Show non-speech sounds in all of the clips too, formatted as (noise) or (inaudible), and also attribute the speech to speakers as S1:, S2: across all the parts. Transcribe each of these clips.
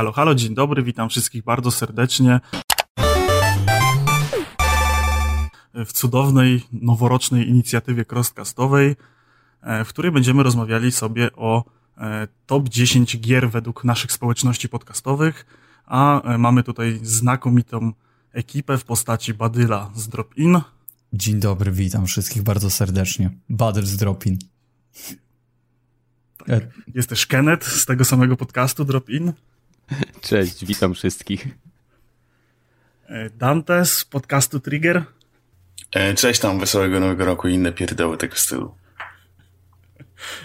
S1: Halo, halo, dzień dobry, witam wszystkich bardzo serdecznie w cudownej, noworocznej inicjatywie crosscastowej, e, w której będziemy rozmawiali sobie o e, top 10 gier według naszych społeczności podcastowych, a e, mamy tutaj znakomitą ekipę w postaci Badyla z Drop-In.
S2: Dzień dobry, witam wszystkich bardzo serdecznie. Badyl z Drop-In.
S1: Tak. Jest też Kenneth z tego samego podcastu Drop-In. (laughs)
S3: Cześć, witam wszystkich.
S1: Dante z podcastu Trigger.
S4: E, cześć tam, wesołego nowego roku i inne pierdoły tego stylu.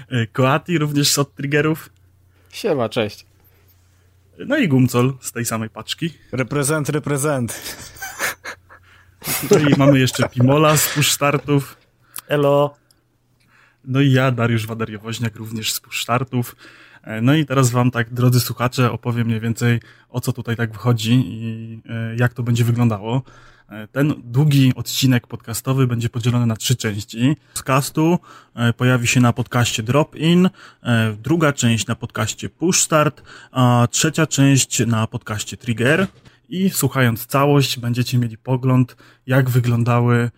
S1: E, Koati również od Triggerów.
S5: Siema, cześć.
S1: No i Gumcol z tej samej paczki.
S5: Reprezent, reprezent.
S1: Tutaj mamy jeszcze Pimola z push startów.
S5: Elo.
S1: No i ja, Dariusz Wadariowoźniak, również z push startów. E, no i teraz wam tak, drodzy słuchacze, opowiem mniej więcej o co tutaj tak wychodzi i jak to będzie wyglądało. E, ten długi odcinek podcastowy będzie podzielony na trzy części. Podcastu e, pojawi się na podcaście Drop In, e, druga część na podcaście Push Start, a trzecia część na podcaście Trigger. I słuchając całość, będziecie mieli pogląd, jak wyglądały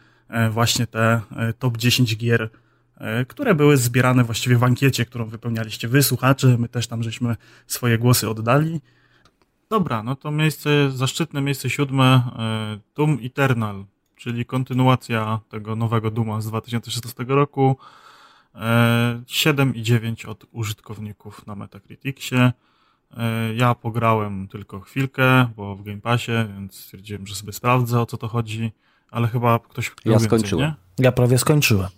S1: właśnie te top 10 gier, które były zbierane właściwie w ankiecie, którą wypełnialiście wy, słuchacze. My też tam żeśmy swoje głosy oddali. Dobra, no to miejsce, zaszczytne miejsce siódme, e, Doom Eternal, czyli kontynuacja tego nowego Duma z 2016 roku. 7 e, i 9 od użytkowników na Metacriticsie. E, ja pograłem tylko chwilkę, bo w Game Passie, więc stwierdziłem, że sobie sprawdzę o co to chodzi, ale chyba ktoś
S3: Ja skończyłem.
S5: Nie? Ja prawie skończyłem.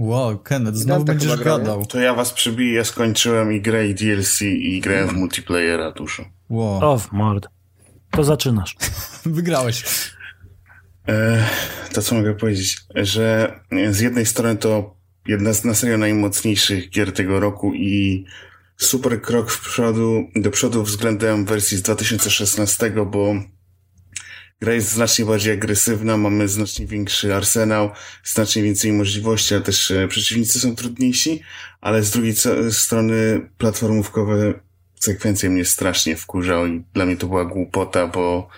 S2: Wow, Kenneth, znowu będziesz gadał.
S4: To ja was przybiję, skończyłem i grę i DLC i grałem w multiplayera dużo.
S5: Wow. O, w mord. To zaczynasz. (laughs)
S2: Wygrałeś.
S4: E, to co mogę powiedzieć, że z jednej strony to jedna z na serio najmocniejszych gier tego roku i super krok w przodu, do przodu względem wersji z 2016, bo Gra jest znacznie bardziej agresywna, mamy znacznie większy arsenał, znacznie więcej możliwości, ale też e, przeciwnicy są trudniejsi, ale z drugiej strony platformówkowe sekwencje mnie strasznie wkurzał i dla mnie to była głupota, bo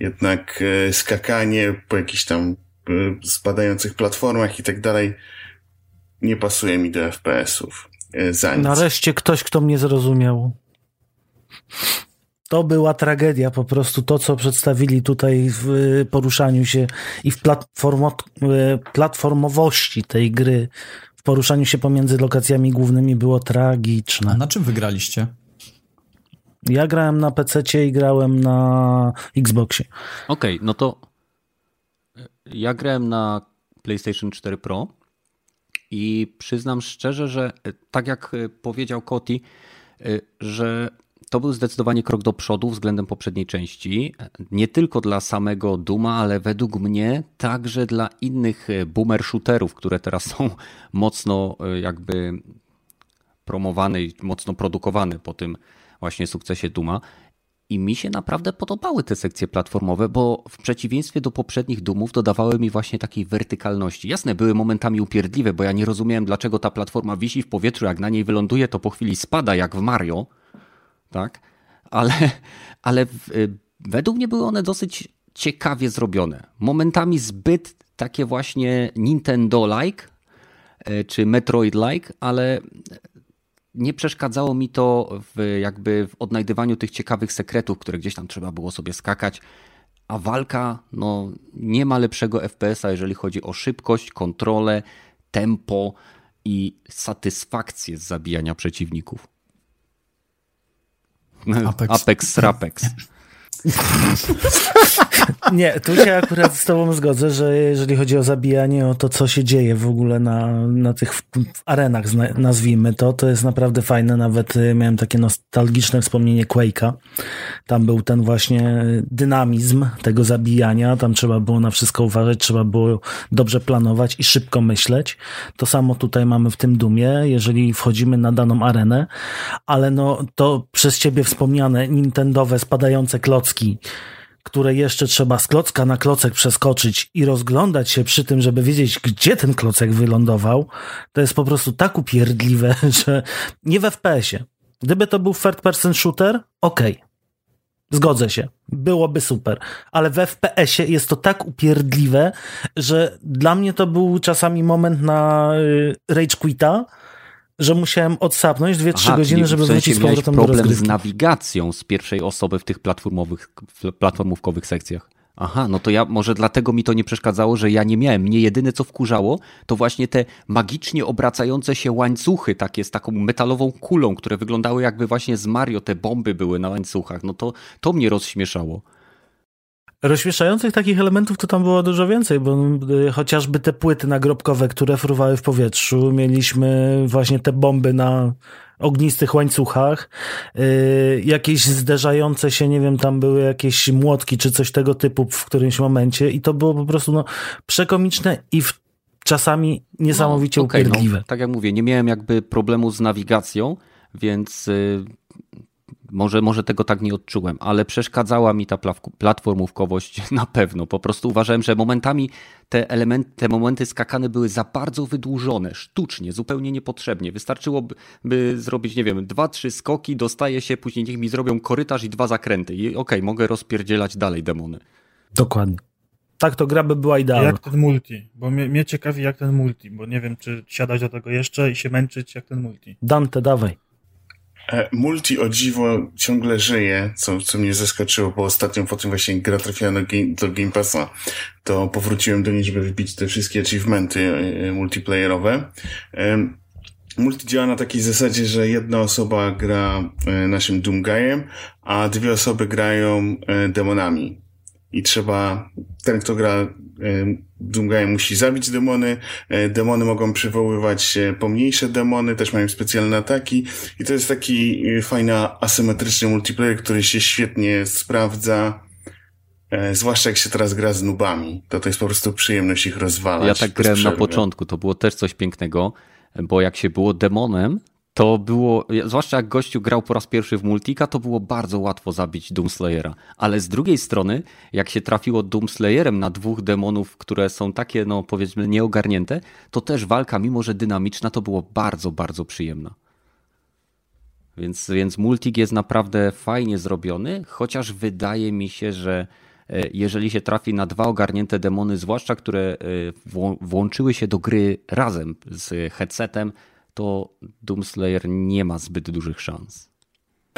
S4: jednak e, skakanie po jakichś tam e, spadających platformach i tak dalej nie pasuje mi do FPS-ów. Za nic.
S5: Nareszcie ktoś, kto mnie zrozumiał to była tragedia po prostu. To, co przedstawili tutaj w poruszaniu się i w platformo, platformowości tej gry, w poruszaniu się pomiędzy lokacjami głównymi było tragiczne.
S2: A na czym wygraliście?
S5: Ja grałem na PC i grałem na Xboxie.
S3: Okej, okay, no to ja grałem na PlayStation 4 Pro i przyznam szczerze, że tak jak powiedział Koti, że to był zdecydowanie krok do przodu względem poprzedniej części. Nie tylko dla samego Duma, ale według mnie także dla innych e, boomer shooterów, które teraz są (laughs) mocno e, jakby promowane i mocno produkowane po tym właśnie sukcesie Duma. I mi się naprawdę podobały te sekcje platformowe, bo w przeciwieństwie do poprzednich Dumów dodawały mi właśnie takiej wertykalności. Jasne, były momentami upierdliwe, bo ja nie rozumiałem, dlaczego ta platforma wisi w powietrzu, jak na niej wyląduje, to po chwili spada, jak w Mario tak? Ale, (laughs) ale y, według mnie były one dosyć ciekawie zrobione. Momentami zbyt takie właśnie Nintendo-like y, czy Metroid-like, ale nie przeszkadzało mi to w jakby w odnajdywaniu tych ciekawych sekretów, które gdzieś tam trzeba było sobie skakać. A walka, no nie ma lepszego FPS-a, jeżeli chodzi o szybkość, kontrolę, tempo i satysfakcję z zabijania przeciwników. Apex, Apex Rapex. (laughs)
S5: Nie, tu się akurat z tobą zgodzę, że jeżeli chodzi o zabijanie, o to, co się dzieje w ogóle na, na tych arenach, nazwijmy to, to jest naprawdę fajne. Nawet y, miałem takie nostalgiczne wspomnienie Quake'a. Tam był ten właśnie dynamizm tego zabijania, tam trzeba było na wszystko uważać, trzeba było dobrze planować i szybko myśleć. To samo tutaj mamy w tym Dumie, jeżeli wchodzimy na daną arenę, ale no to przez ciebie wspomniane Nintendowe spadające klocki, które jeszcze trzeba z klocka na klocek przeskoczyć i rozglądać się przy tym, żeby wiedzieć, gdzie ten klocek wylądował, to jest po prostu tak upierdliwe, (laughs) że nie w FPS-ie. Gdyby to był third person shooter, okej. Okay. Zgodzę się. Byłoby super. Ale w FPS-ie jest to tak upierdliwe, że dla mnie to był czasami moment na y, rage quita, że musiałem odsapnąć 2-3 godziny, żeby w sensie wrócić z powrotem
S3: problem
S5: do
S3: problem z nawigacją z pierwszej osoby w tych platformowych, platformówkowych sekcjach. Aha, no to ja może dlatego mi to nie przeszkadzało, że ja nie miałem. Mnie jedyne co wkurzało, to właśnie te magicznie obracające się łańcuchy, takie z taką metalową kulą, które wyglądały jakby właśnie z Mario te bomby były na łańcuchach. No to, to mnie rozśmieszało.
S5: Rozśmieszających takich elementów to tam było dużo więcej, bo y, chociażby te płyty nagrobkowe, które fruwały w powietrzu, mieliśmy właśnie te bomby na ognistych łańcuchach, y, jakieś zderzające się, nie wiem, tam były jakieś młotki czy coś tego typu w którymś momencie i to było po prostu no, przekomiczne i w, czasami niesamowicie no, okay. No,
S3: tak jak mówię, nie miałem jakby problemu z nawigacją, więc y, może, może tego tak nie odczułem, ale przeszkadzała mi ta platformówkowość (laughs) na pewno. Po prostu uważałem, że momentami te elementy, te momenty skakane były za bardzo wydłużone, sztucznie, zupełnie niepotrzebnie. Wystarczyłoby by zrobić, nie wiem, dwa, trzy skoki, dostaje się, później niech mi zrobią korytarz i dwa zakręty. I okej, okay, mogę rozpierdzielać dalej demony.
S5: Dokładnie. Tak to gra by była idealna.
S1: Jak ten multi, bo mnie, mnie ciekawi jak ten multi, bo nie wiem, czy siadać do tego jeszcze i się męczyć jak ten multi.
S5: Dante, dawaj.
S4: E, multi o dziwo ciągle żyje, co, co mnie zaskoczyło, bo ostatnio po tym właśnie gra trafiła do Game, do game Passa, to powróciłem do niej, żeby wybić te wszystkie achievementy e, multiplayerowe. E, multi działa na takiej zasadzie, że jedna osoba gra naszym Doomguyem, a dwie osoby grają demonami i trzeba, ten kto gra e, Doomguy musi zabić demony, e, demony mogą przywoływać pomniejsze demony, też mają specjalne ataki. I to jest taki e, fajny asymetryczny multiplayer, który się świetnie sprawdza, zwłaszcza jak się teraz gra z nubami, to to jest po prostu przyjemność ich rozwalać.
S3: Ja tak grałem na początku, to było też coś pięknego, bo jak się było demonem, to było, zwłaszcza jak gościu grał po raz pierwszy w Multika, to było bardzo łatwo zabić Doomslayera. Ale z drugiej strony, jak się trafiło Doomslayerem na dwóch demonów, które są takie, no powiedzmy, nieogarnięte, to też walka, mimo że dynamiczna, to było bardzo, bardzo przyjemna. Więc, więc Multik jest naprawdę fajnie zrobiony, chociaż wydaje mi się, że e, jeżeli się trafi na dwa ogarnięte demony, zwłaszcza które e, włączyły się do gry razem z headsetem, to Doomslayer nie ma zbyt dużych szans.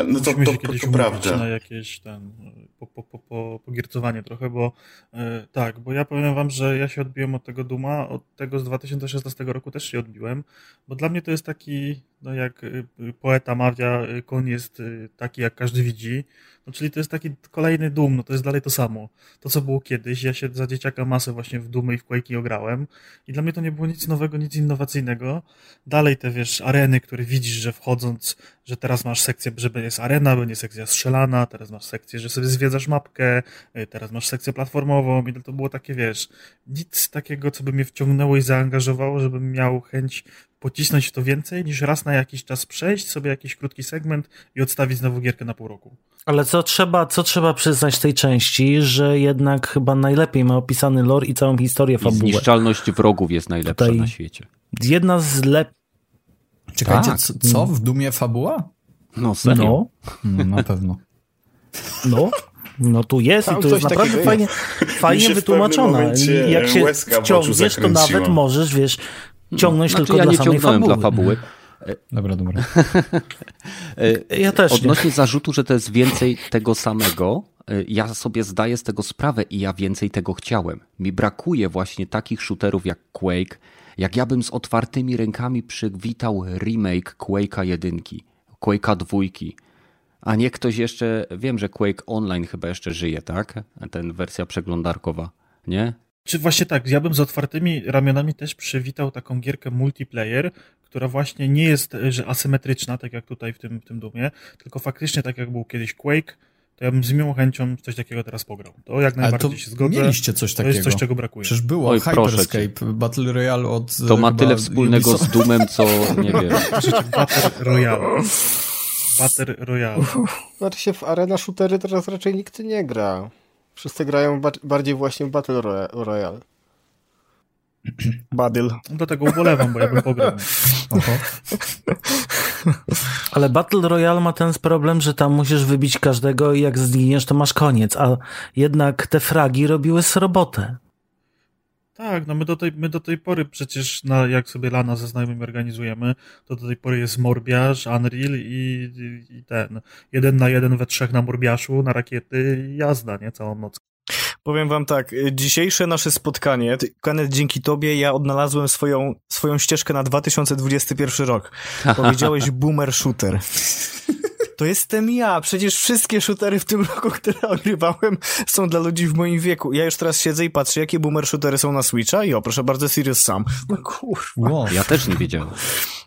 S1: No to, to, to, to prawda. na jakieś ten, po, po, po, po, pogiercowanie trochę, bo e, tak, bo ja powiem wam, że ja się odbiłem od tego Duma, od tego z 2016 roku też się odbiłem, bo dla mnie to jest taki, no jak y, y, poeta mawia, y, koń jest taki jak każdy widzi, no czyli to jest taki kolejny Doom, no to jest dalej to samo. To, co było kiedyś, ja się za dzieciaka masę właśnie w Dumy i w Quake'i ograłem i dla mnie to nie było nic nowego, nic innowacyjnego. Dalej te, wiesz, areny, które widzisz, że wchodząc, że teraz masz sekcję, że jest arena, będzie sekcja strzelana, teraz masz sekcję, że sobie zwiedzasz mapkę, teraz masz sekcję platformową i to było takie, wiesz, nic takiego, co by mnie wciągnęło i zaangażowało, żebym miał chęć pocisnąć to więcej niż raz na jakiś czas przejść sobie jakiś krótki segment i odstawić znowu gierkę na pół roku.
S5: Ale co trzeba, co trzeba przyznać tej części, że jednak chyba najlepiej ma opisany lore i całą historię fabuły.
S3: zniszczalność wrogów jest najlepsza Tutaj na świecie.
S5: Jedna z lep...
S2: Czekajcie, tak. co, co, w Dumie fabuła?
S3: No serio?
S2: No, no na pewno.
S5: No, no tu jest Tam i tu jest naprawdę fajnie, fajnie wytłumaczona. Jak się wciągniesz, to nawet możesz, wiesz, ciągnąć znaczy, tylko ja dla nie samej fabuły.
S3: dla fabuły.
S2: Dobra, dobra. (laughs)
S5: ja też
S3: Odnośnie nie. zarzutu, że to jest więcej tego samego, ja sobie zdaję z tego sprawę i ja więcej tego chciałem. Mi brakuje właśnie takich shooterów jak Quake, jak ja bym z otwartymi rękami przywitał remake Quake'a 1, Quake'a 2, a nie ktoś jeszcze, wiem, że Quake Online chyba jeszcze żyje, tak? Ten wersja przeglądarkowa, nie?
S1: Czy właśnie tak, ja bym z otwartymi ramionami też przywitał taką gierkę multiplayer, która właśnie nie jest że asymetryczna, tak jak tutaj w tym, w tym Dumie, tylko faktycznie tak jak był kiedyś Quake, to ja bym z miłą chęcią coś takiego teraz pograł. To jak najbardziej to się zgodzę.
S2: Mieliście coś takiego.
S1: To jest coś, czego brakuje.
S2: Przecież było Oj, Hyperscape, Battle Royale od
S3: To ma tyle wspólnego Ubisoft. z Dumem, co (laughs) nie wiem.
S1: Battle Royale. Battle Royale.
S6: Znaczy się w arena shootery teraz raczej nikt nie gra. Wszyscy grają bardziej właśnie w Battle Royale.
S1: Badyl. Do tego ubolewam, bo ja bym pograł.
S5: Ale Battle Royale ma ten problem, że tam musisz wybić każdego i jak zginiesz, to masz koniec, a jednak te fragi robiły z robotę.
S1: Tak, no my do tej, my do tej pory przecież, na, jak sobie lana ze znajomymi organizujemy, to do tej pory jest Morbiasz, Unreal i, i, i ten. Jeden na jeden we trzech na Morbiaszu, na rakiety jazda, nie? Całą noc.
S7: Powiem wam tak, dzisiejsze nasze spotkanie, dzięki tobie ja odnalazłem swoją, swoją ścieżkę na 2021 rok. (laughs) Powiedziałeś boomer shooter. (laughs) To jestem ja. Przecież wszystkie shootery w tym roku, które (laughs) ogrywałem, są dla ludzi w moim wieku. Ja już teraz siedzę i patrzę, jakie boomer shootery są na Switcha i o, proszę bardzo, Sirius Sam. No kurwa.
S3: Wow. Ja też nie wiedziałem.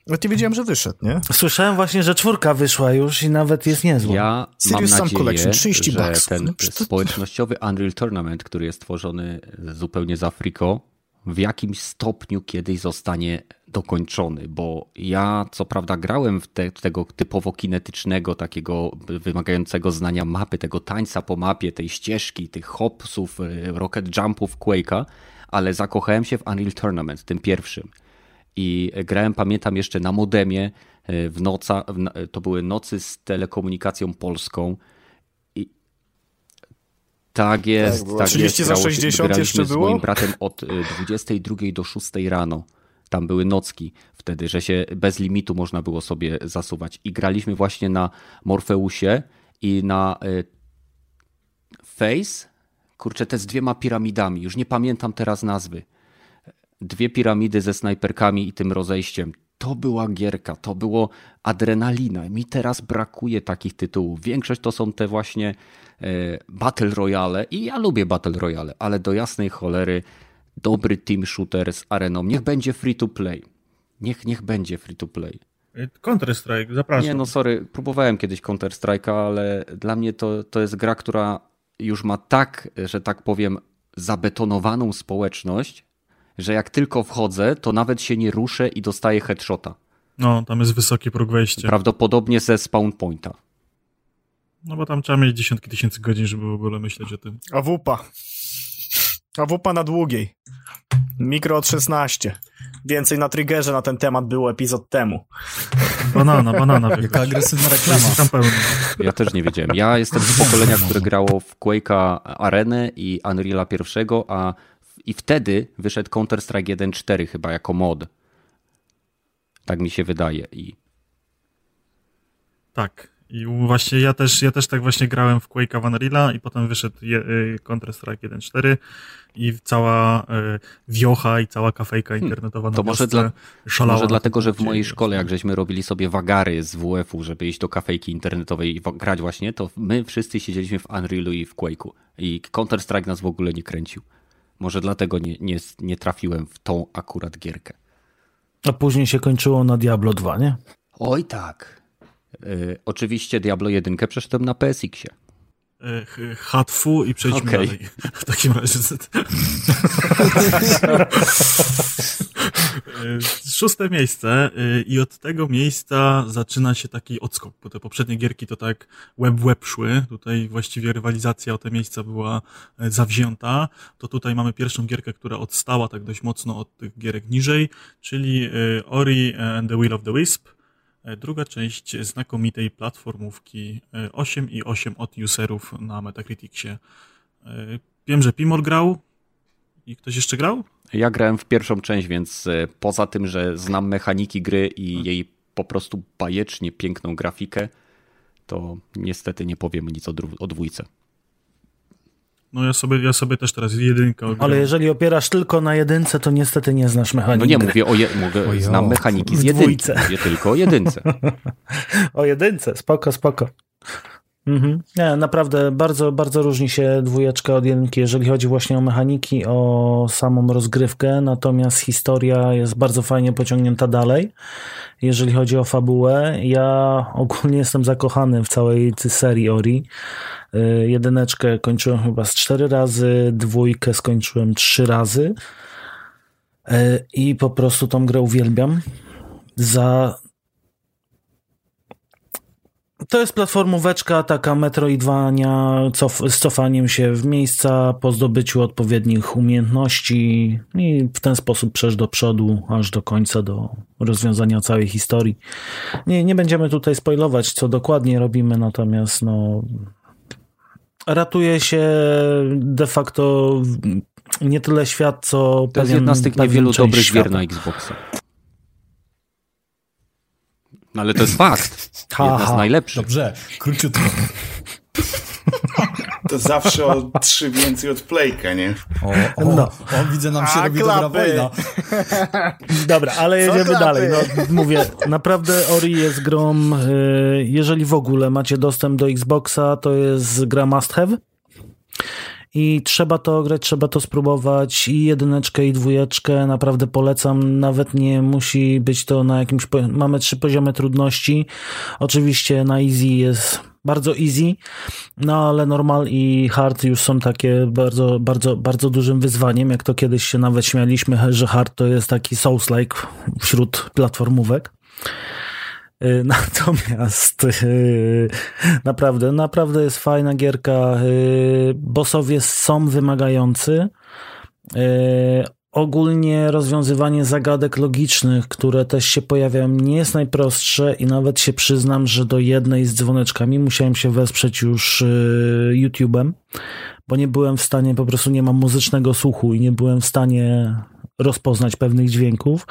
S7: No nie wiedziałem, że wyszedł, nie?
S5: Słyszałem właśnie, że czwórka wyszła już i nawet jest niezła.
S3: Ja Serious mam nadzieję, Collection, 30 że bucks. ten społecznościowy Unreal Tournament, który jest tworzony zupełnie z Afriko, w jakimś stopniu kiedyś zostanie dokończony, bo ja co prawda grałem w te, tego typowo kinetycznego, takiego wymagającego znania mapy, tego tańca po mapie, tej ścieżki, tych hopsów, e, rocket jumpów Quake'a, ale zakochałem się w Unreal Tournament, tym pierwszym. I grałem, pamiętam jeszcze na modemie, e, w noca, to były nocy z telekomunikacją polską, tak jest, tak, tak
S7: 30
S3: jest.
S7: za 60 jeszcze
S3: było? z moim bratem od 22 y, do 6 rano. Tam były nocki wtedy, że się bez limitu można było sobie zasuwać. I graliśmy właśnie na Morfeusie i na y, Face. Kurczę, te z dwiema piramidami. Już nie pamiętam teraz nazwy. Dwie piramidy ze snajperkami i tym rozejściem. To była gierka, to było adrenalina. Mi teraz brakuje takich tytułów. Większość to są te właśnie E, Battle Royale i ja lubię Battle Royale, ale do jasnej cholery dobry team shooter z areną. Niech będzie free to play. Niech, niech będzie free to play.
S1: Counter-Strike, zapraszam.
S3: Nie, no sorry, próbowałem kiedyś Counter-Strike'a, ale dla mnie to, to jest gra, która już ma tak, że tak powiem, zabetonowaną społeczność, że jak tylko wchodzę, to nawet się nie ruszę i dostaję headshota.
S1: No, tam jest wysoki próg wejścia.
S3: Prawdopodobnie ze spawn pointa.
S1: No bo tam trzeba mieć dziesiątki tysięcy godzin, żeby w ogóle myśleć o tym.
S7: A wupa. A wupa na długiej. Mikro od 16. Więcej na triggerze na ten temat było epizod temu.
S1: Banana, banana.
S2: Jaka agresywna reklama.
S1: Tam pełno.
S3: Ja też nie wiedziałem. Ja jestem z pokolenia, które grało w Quake'a Arenę i Unreal'a pierwszego, a i wtedy wyszedł Counter-Strike 1.4 chyba jako mod. Tak mi się wydaje. I...
S1: Tak. I właśnie ja też, ja też tak właśnie grałem w Quake'a Vanilla i potem wyszedł y, Counter-Strike 1.4 i cała y, wiocha i cała kafejka hmm. internetowa
S3: to może, dla, może dlatego, że w mojej szkole, jak żeśmy robili sobie wagary z WF-u, żeby iść do kafejki internetowej i grać właśnie, to my wszyscy siedzieliśmy w Unrealu i w Quake'u i Counter-Strike nas w ogóle nie kręcił. Może dlatego nie, nie, nie trafiłem w tą akurat gierkę.
S5: A później się kończyło na Diablo 2, nie?
S3: Oj tak. Y, oczywiście Diablo 1 przeszedłem na PSX-ie.
S1: Y, hatfu i przejdźmy okay. dalej. W takim razie. Y, (laughs) szóste miejsce i od tego miejsca zaczyna się taki odskok, bo te poprzednie gierki to tak web web szły. Tutaj właściwie rywalizacja o te miejsca była zawzięta. To tutaj mamy pierwszą gierkę, która odstała tak dość mocno od tych gierek niżej, czyli Ori and the Will of the Wisp E, druga część znakomitej platformówki 8,8 e, od userów na Metacriticsie. E, wiem, że Pimor grał i ktoś jeszcze grał?
S3: Ja grałem w pierwszą część, więc poza tym, że znam mechaniki gry i hmm. jej po prostu bajecznie piękną grafikę, to niestety nie powiem nic o, o dwójce.
S1: No ja sobie, ja sobie też teraz jedynkę
S5: ogram. Ale jeżeli opierasz tylko na jedynce, to niestety nie znasz mechaniki.
S3: No nie, mówię o je, mówię, znam mechaniki z jedynki. Mówię tylko o jedynce. (laughs)
S5: o jedynce, spoko, spoko. Mhm. Nie, naprawdę bardzo, bardzo różni się dwójeczka od jedynki, jeżeli chodzi właśnie o mechaniki, o samą rozgrywkę, natomiast historia jest bardzo fajnie pociągnięta dalej. Jeżeli chodzi o fabułę, ja ogólnie (laughs) jestem zakochany w całej serii Ori. Y, jedyneczkę kończyłem chyba z cztery razy, dwójkę skończyłem trzy razy y, i po prostu tą grę uwielbiam. Za To jest platformóweczka taka metroidwania cof z cofaniem się w miejsca po zdobyciu odpowiednich umiejętności i w ten sposób przejść do przodu aż do końca, do rozwiązania całej historii. Nie, nie będziemy tutaj spoilować, co dokładnie robimy, natomiast no, ratuje się de facto nie tyle świat, co
S3: To
S5: pewien,
S3: jest jedna z tych niewielu dobrych
S5: świata.
S3: gier na Xboxa. No ale to jest fakt.
S5: Ha,
S3: Jedna z najlepszych.
S2: Dobrze, króciutko. (laughs)
S4: To zawsze o trzy więcej od Playka, nie?
S2: O, o,
S5: No.
S2: o widzę, nam się
S7: A,
S2: robi dobra
S7: klapy.
S2: wojna.
S5: Dobra, ale
S7: Co
S5: jedziemy
S7: klapy?
S5: dalej. No, mówię, naprawdę Ori jest grą, y, jeżeli w ogóle macie dostęp do Xboxa, to jest gra must have. I trzeba to grać, trzeba to spróbować. I jedyneczkę i dwójeczkę. Naprawdę polecam, nawet nie musi być to na jakimś, mamy trzy poziomy trudności, oczywiście na easy jest bardzo easy, no ale normal i hard już są takie bardzo, bardzo, bardzo dużym wyzwaniem, jak to kiedyś się nawet śmialiśmy, że hard to jest taki souls-like wśród platformówek. Y, (laughs) Natomiast y, naprawdę, naprawdę jest fajna gierka. Y, Bossowie są wymagający. Ogólnie rozwiązywanie zagadek logicznych, które też się pojawiają, nie jest najprostsze i nawet się przyznam, że do jednej z dzwoneczkami musiałem się wesprzeć już YouTube'em, bo nie byłem w stanie, po prostu nie mam muzycznego słuchu i nie byłem w stanie rozpoznać pewnych dźwięków.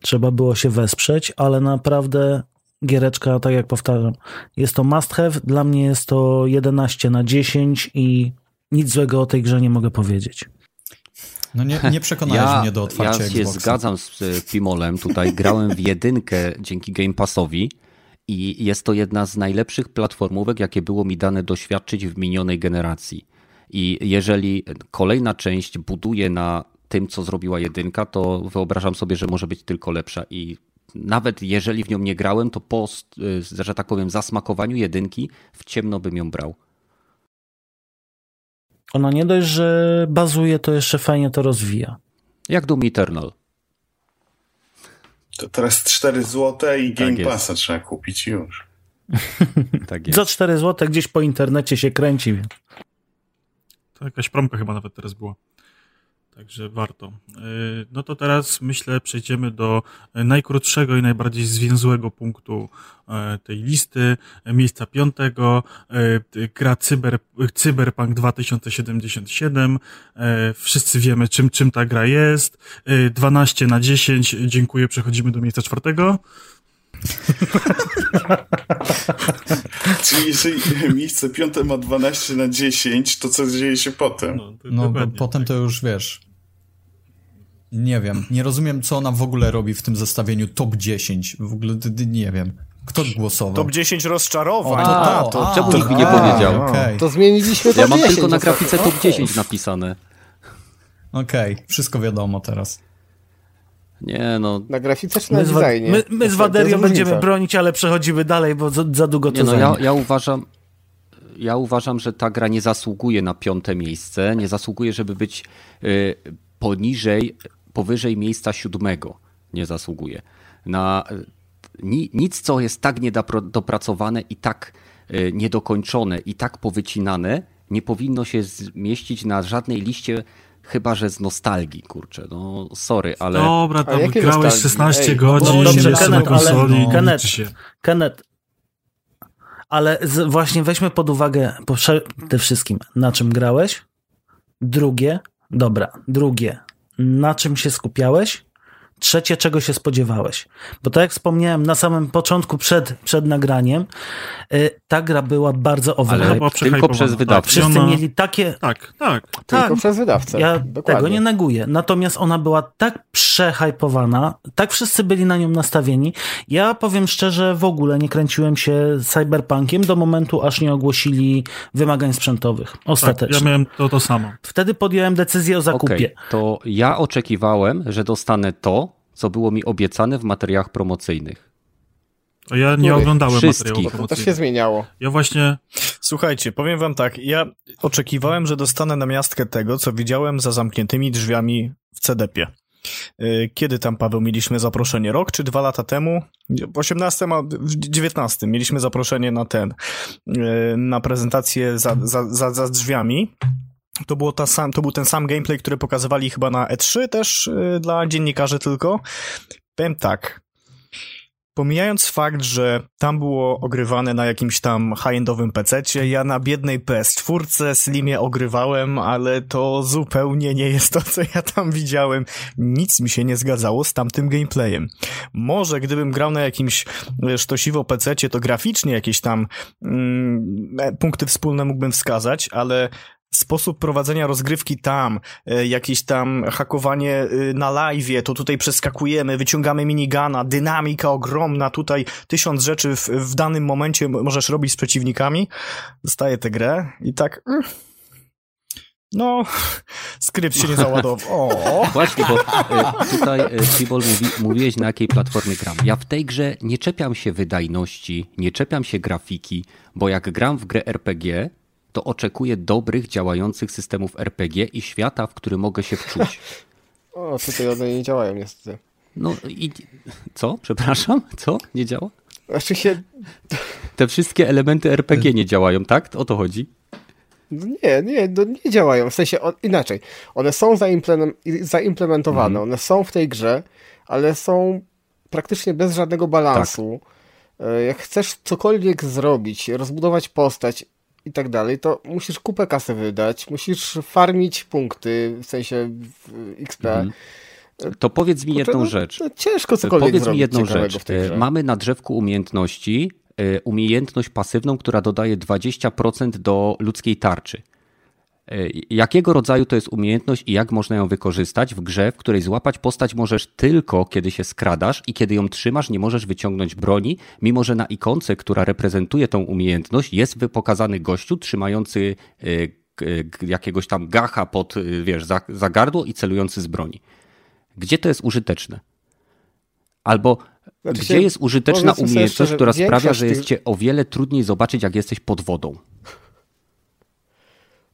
S5: Trzeba było się wesprzeć, ale naprawdę giereczka, tak jak powtarzam, jest to must have. Dla mnie jest to 11 na 10 i nic złego o tej grze nie mogę powiedzieć.
S2: No nie, nie przekonałeś
S3: Ja,
S2: mnie do otwarcia
S3: ja się
S2: Xboxa.
S3: zgadzam z y, Pimolem. Tutaj grałem w jedynkę dzięki Game Passowi i jest to jedna z najlepszych platformówek, jakie było mi dane doświadczyć w minionej generacji. I jeżeli kolejna część buduje na tym, co zrobiła jedynka, to wyobrażam sobie, że może być tylko lepsza. I nawet jeżeli w nią nie grałem, to po, y, że tak powiem, zasmakowaniu jedynki w ciemno bym ją brał.
S5: Ona nie dość, że bazuje, to jeszcze fajnie to rozwija.
S3: Jak Doom Eternal.
S4: To teraz 4 złote i Game
S3: jest.
S4: Passa trzeba kupić już. (laughs)
S3: Tak jest.
S5: Za 4 zł gdzieś po internecie się kręci.
S1: To jakaś promka chyba nawet teraz była. Także warto. Yy, No to teraz myślę przejdziemy do najkrótszego i najbardziej zwięzłego punktu e, tej listy. E, Miejsca piątego. Gra Cyber, Cyberpunk 2077. E, Wszyscy wiemy czym, czym ta gra jest. E, 12 na 10. Dziękuję. Przechodzimy do miejsca czwartego.
S4: Czyli jeżeli miejsce piąte ma 12 na 10, to co dzieje się potem?
S1: No, to
S2: No potem
S1: tak.
S2: to już wiesz. Nie wiem. Nie rozumiem, co ona w ogóle robi w tym zestawieniu top 10. W ogóle nie wiem. Kto głosował?
S7: Top 10 rozczarowań.
S2: O, to
S3: A,
S2: to,
S3: to
S2: a,
S3: czemu nikt mi nie powiedział?
S2: Okej,
S6: To zmieniliśmy to
S3: Ja mam
S6: 10
S3: tylko na grafice top 10 napisane.
S2: okej. Wszystko wiadomo teraz.
S3: Nie no,
S6: Na grafice czy na
S5: My
S6: designie?
S5: my, my z
S6: To- to
S5: Waderią będziemy
S6: różnica.
S5: bronić, ale przechodzimy dalej, bo za, za długo to
S3: nie no ja, ja uważam, ja uważam, że ta gra nie zasługuje na piąte miejsce, nie zasługuje, żeby być y, poniżej, powyżej miejsca siódmego. Nie zasługuje. Na ni, nic, co jest tak niedopracowane i tak y, niedokończone i tak powycinane, nie powinno się zmieścić na żadnej liście, chyba że z nostalgii, kurczę. No sorry, ale...
S1: Dobra, tam grałeś
S6: nostalgii?
S1: 16
S6: Ej,
S1: godzin,
S5: no dobrze,
S1: jeszcze na
S5: Kenneth, ale-
S1: konsoli,
S5: no. Kenneth,
S1: się.
S5: Kenneth, ale z, właśnie weźmy pod uwagę po przede wszystkim, na czym grałeś. Drugie, dobra, drugie, na czym się skupiałeś. Trzecie, czego się spodziewałeś. Bo tak jak wspomniałem na samym początku, przed, przed nagraniem, y, ta gra była bardzo
S3: Ale
S5: overhyped.
S1: była
S3: tylko przez
S1: Tak,
S3: wydawcę.
S5: Wszyscy
S1: ona-
S5: mieli takie,
S1: Tak, tak.
S6: Tylko
S5: tak,
S6: przez wydawcę.
S5: ja
S6: Dokładnie.
S5: tego nie neguję. Natomiast ona była tak przehypowana, tak wszyscy byli na nią nastawieni. Ja powiem szczerze, w ogóle nie kręciłem się cyberpunkiem do momentu, aż nie ogłosili wymagań sprzętowych.
S1: tak.
S5: Ostatecznie.
S1: Ja miałem to, to samo.
S5: Wtedy podjąłem decyzję o zakupie.
S3: Okej, to ja oczekiwałem, że dostanę to, co było mi obiecane w materiałach promocyjnych.
S1: To ja nie
S6: Których?
S1: oglądałem
S3: Wszystkich.
S6: to też się zmieniało.
S1: Ja właśnie
S7: Słuchajcie, powiem wam tak, ja oczekiwałem, że dostanę na miastkę tego, co widziałem za zamkniętymi drzwiami w CDP-ie. Y, kiedy tam, Paweł, mieliśmy zaproszenie? Rok czy dwa lata temu? W 18, a w 19 mieliśmy zaproszenie na ten, y, na prezentację za, za, za, za drzwiami. To, było ta sam, to był ten sam gameplay, który pokazywali chyba na E3 też y, dla dziennikarzy tylko. Powiem tak, Pomijając fakt, że tam było ogrywane na jakimś tam high-endowym PC-cie, ja na biednej PS4 Slimie ogrywałem, ale to zupełnie nie jest to, co ja tam widziałem. Nic mi się nie zgadzało z tamtym gameplayem. Może gdybym grał na jakimś sztosiwo PC-cie, to graficznie jakieś tam mm, punkty wspólne mógłbym wskazać, ale sposób prowadzenia rozgrywki tam, e, jakieś tam hakowanie e, na live, to tutaj przeskakujemy, wyciągamy minigana, dynamika ogromna, tutaj tysiąc rzeczy w, w danym momencie możesz robić z przeciwnikami. Zostaje tę grę i tak... Mm, no, (laughs) skrypt się nie załadował. O. (laughs)
S3: Właśnie, bo e, tutaj Tibol mówi, mówiłeś na jakiej platformie gram. Ja w tej grze nie czepiam się wydajności, nie czepiam się grafiki, bo jak gram w grę RPG, to oczekuję dobrych, działających systemów RPG i świata, w który mogę się wczuć. (laughs)
S6: O, tutaj one nie działają niestety.
S3: No i co? Przepraszam? Co? Nie działa?
S6: Znaczy się...
S3: Te wszystkie elementy RPG nie działają, tak? O to chodzi?
S6: No nie, nie, no nie działają. W sensie on, inaczej. One są zaimplementowane, mhm. one są w tej grze, ale są praktycznie bez żadnego balansu. Tak. E, jak chcesz cokolwiek zrobić, rozbudować postać, i tak dalej, to musisz kupę kasy wydać, musisz farmić punkty, w sensie XP. Mhm.
S3: To powiedz mi jedną no, rzecz.
S6: No, ciężko cokolwiek
S3: Powiedz mi jedną rzecz. Mamy na drzewku umiejętności, e, umiejętność pasywną, która dodaje 20% do ludzkiej tarczy. E, jakiego rodzaju to jest umiejętność i jak można ją wykorzystać w grze, w której złapać postać możesz tylko, kiedy się skradasz i kiedy ją trzymasz, nie możesz wyciągnąć broni, mimo że na ikonce, która reprezentuje tą umiejętność, jest pokazany gościu trzymający e, jakiegoś tam gacha pod, e, wiesz, za, za gardło i celujący z broni. Gdzie to jest użyteczne? Albo znaczy gdzie jest użyteczna umiejętność, szczerze, która sprawia, że jest cię o wiele trudniej zobaczyć, jak jesteś pod wodą?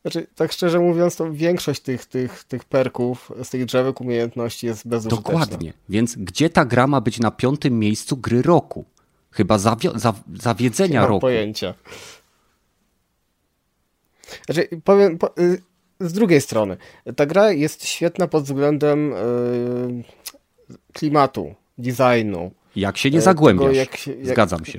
S6: Znaczy, tak szczerze mówiąc, to większość tych, tych, tych perków z tych drzewek umiejętności jest bezużyteczna.
S3: Dokładnie. Więc gdzie ta gra ma być na piątym miejscu gry roku? Chyba zawio- za- zawiedzenia Nie roku.
S6: pojęcia. Znaczy, powiem, po, y, z drugiej strony, ta gra jest świetna pod względem yy, klimatu, designu.
S3: Jak się nie zagłębiasz. Tego, jak jak, Zgadzam się.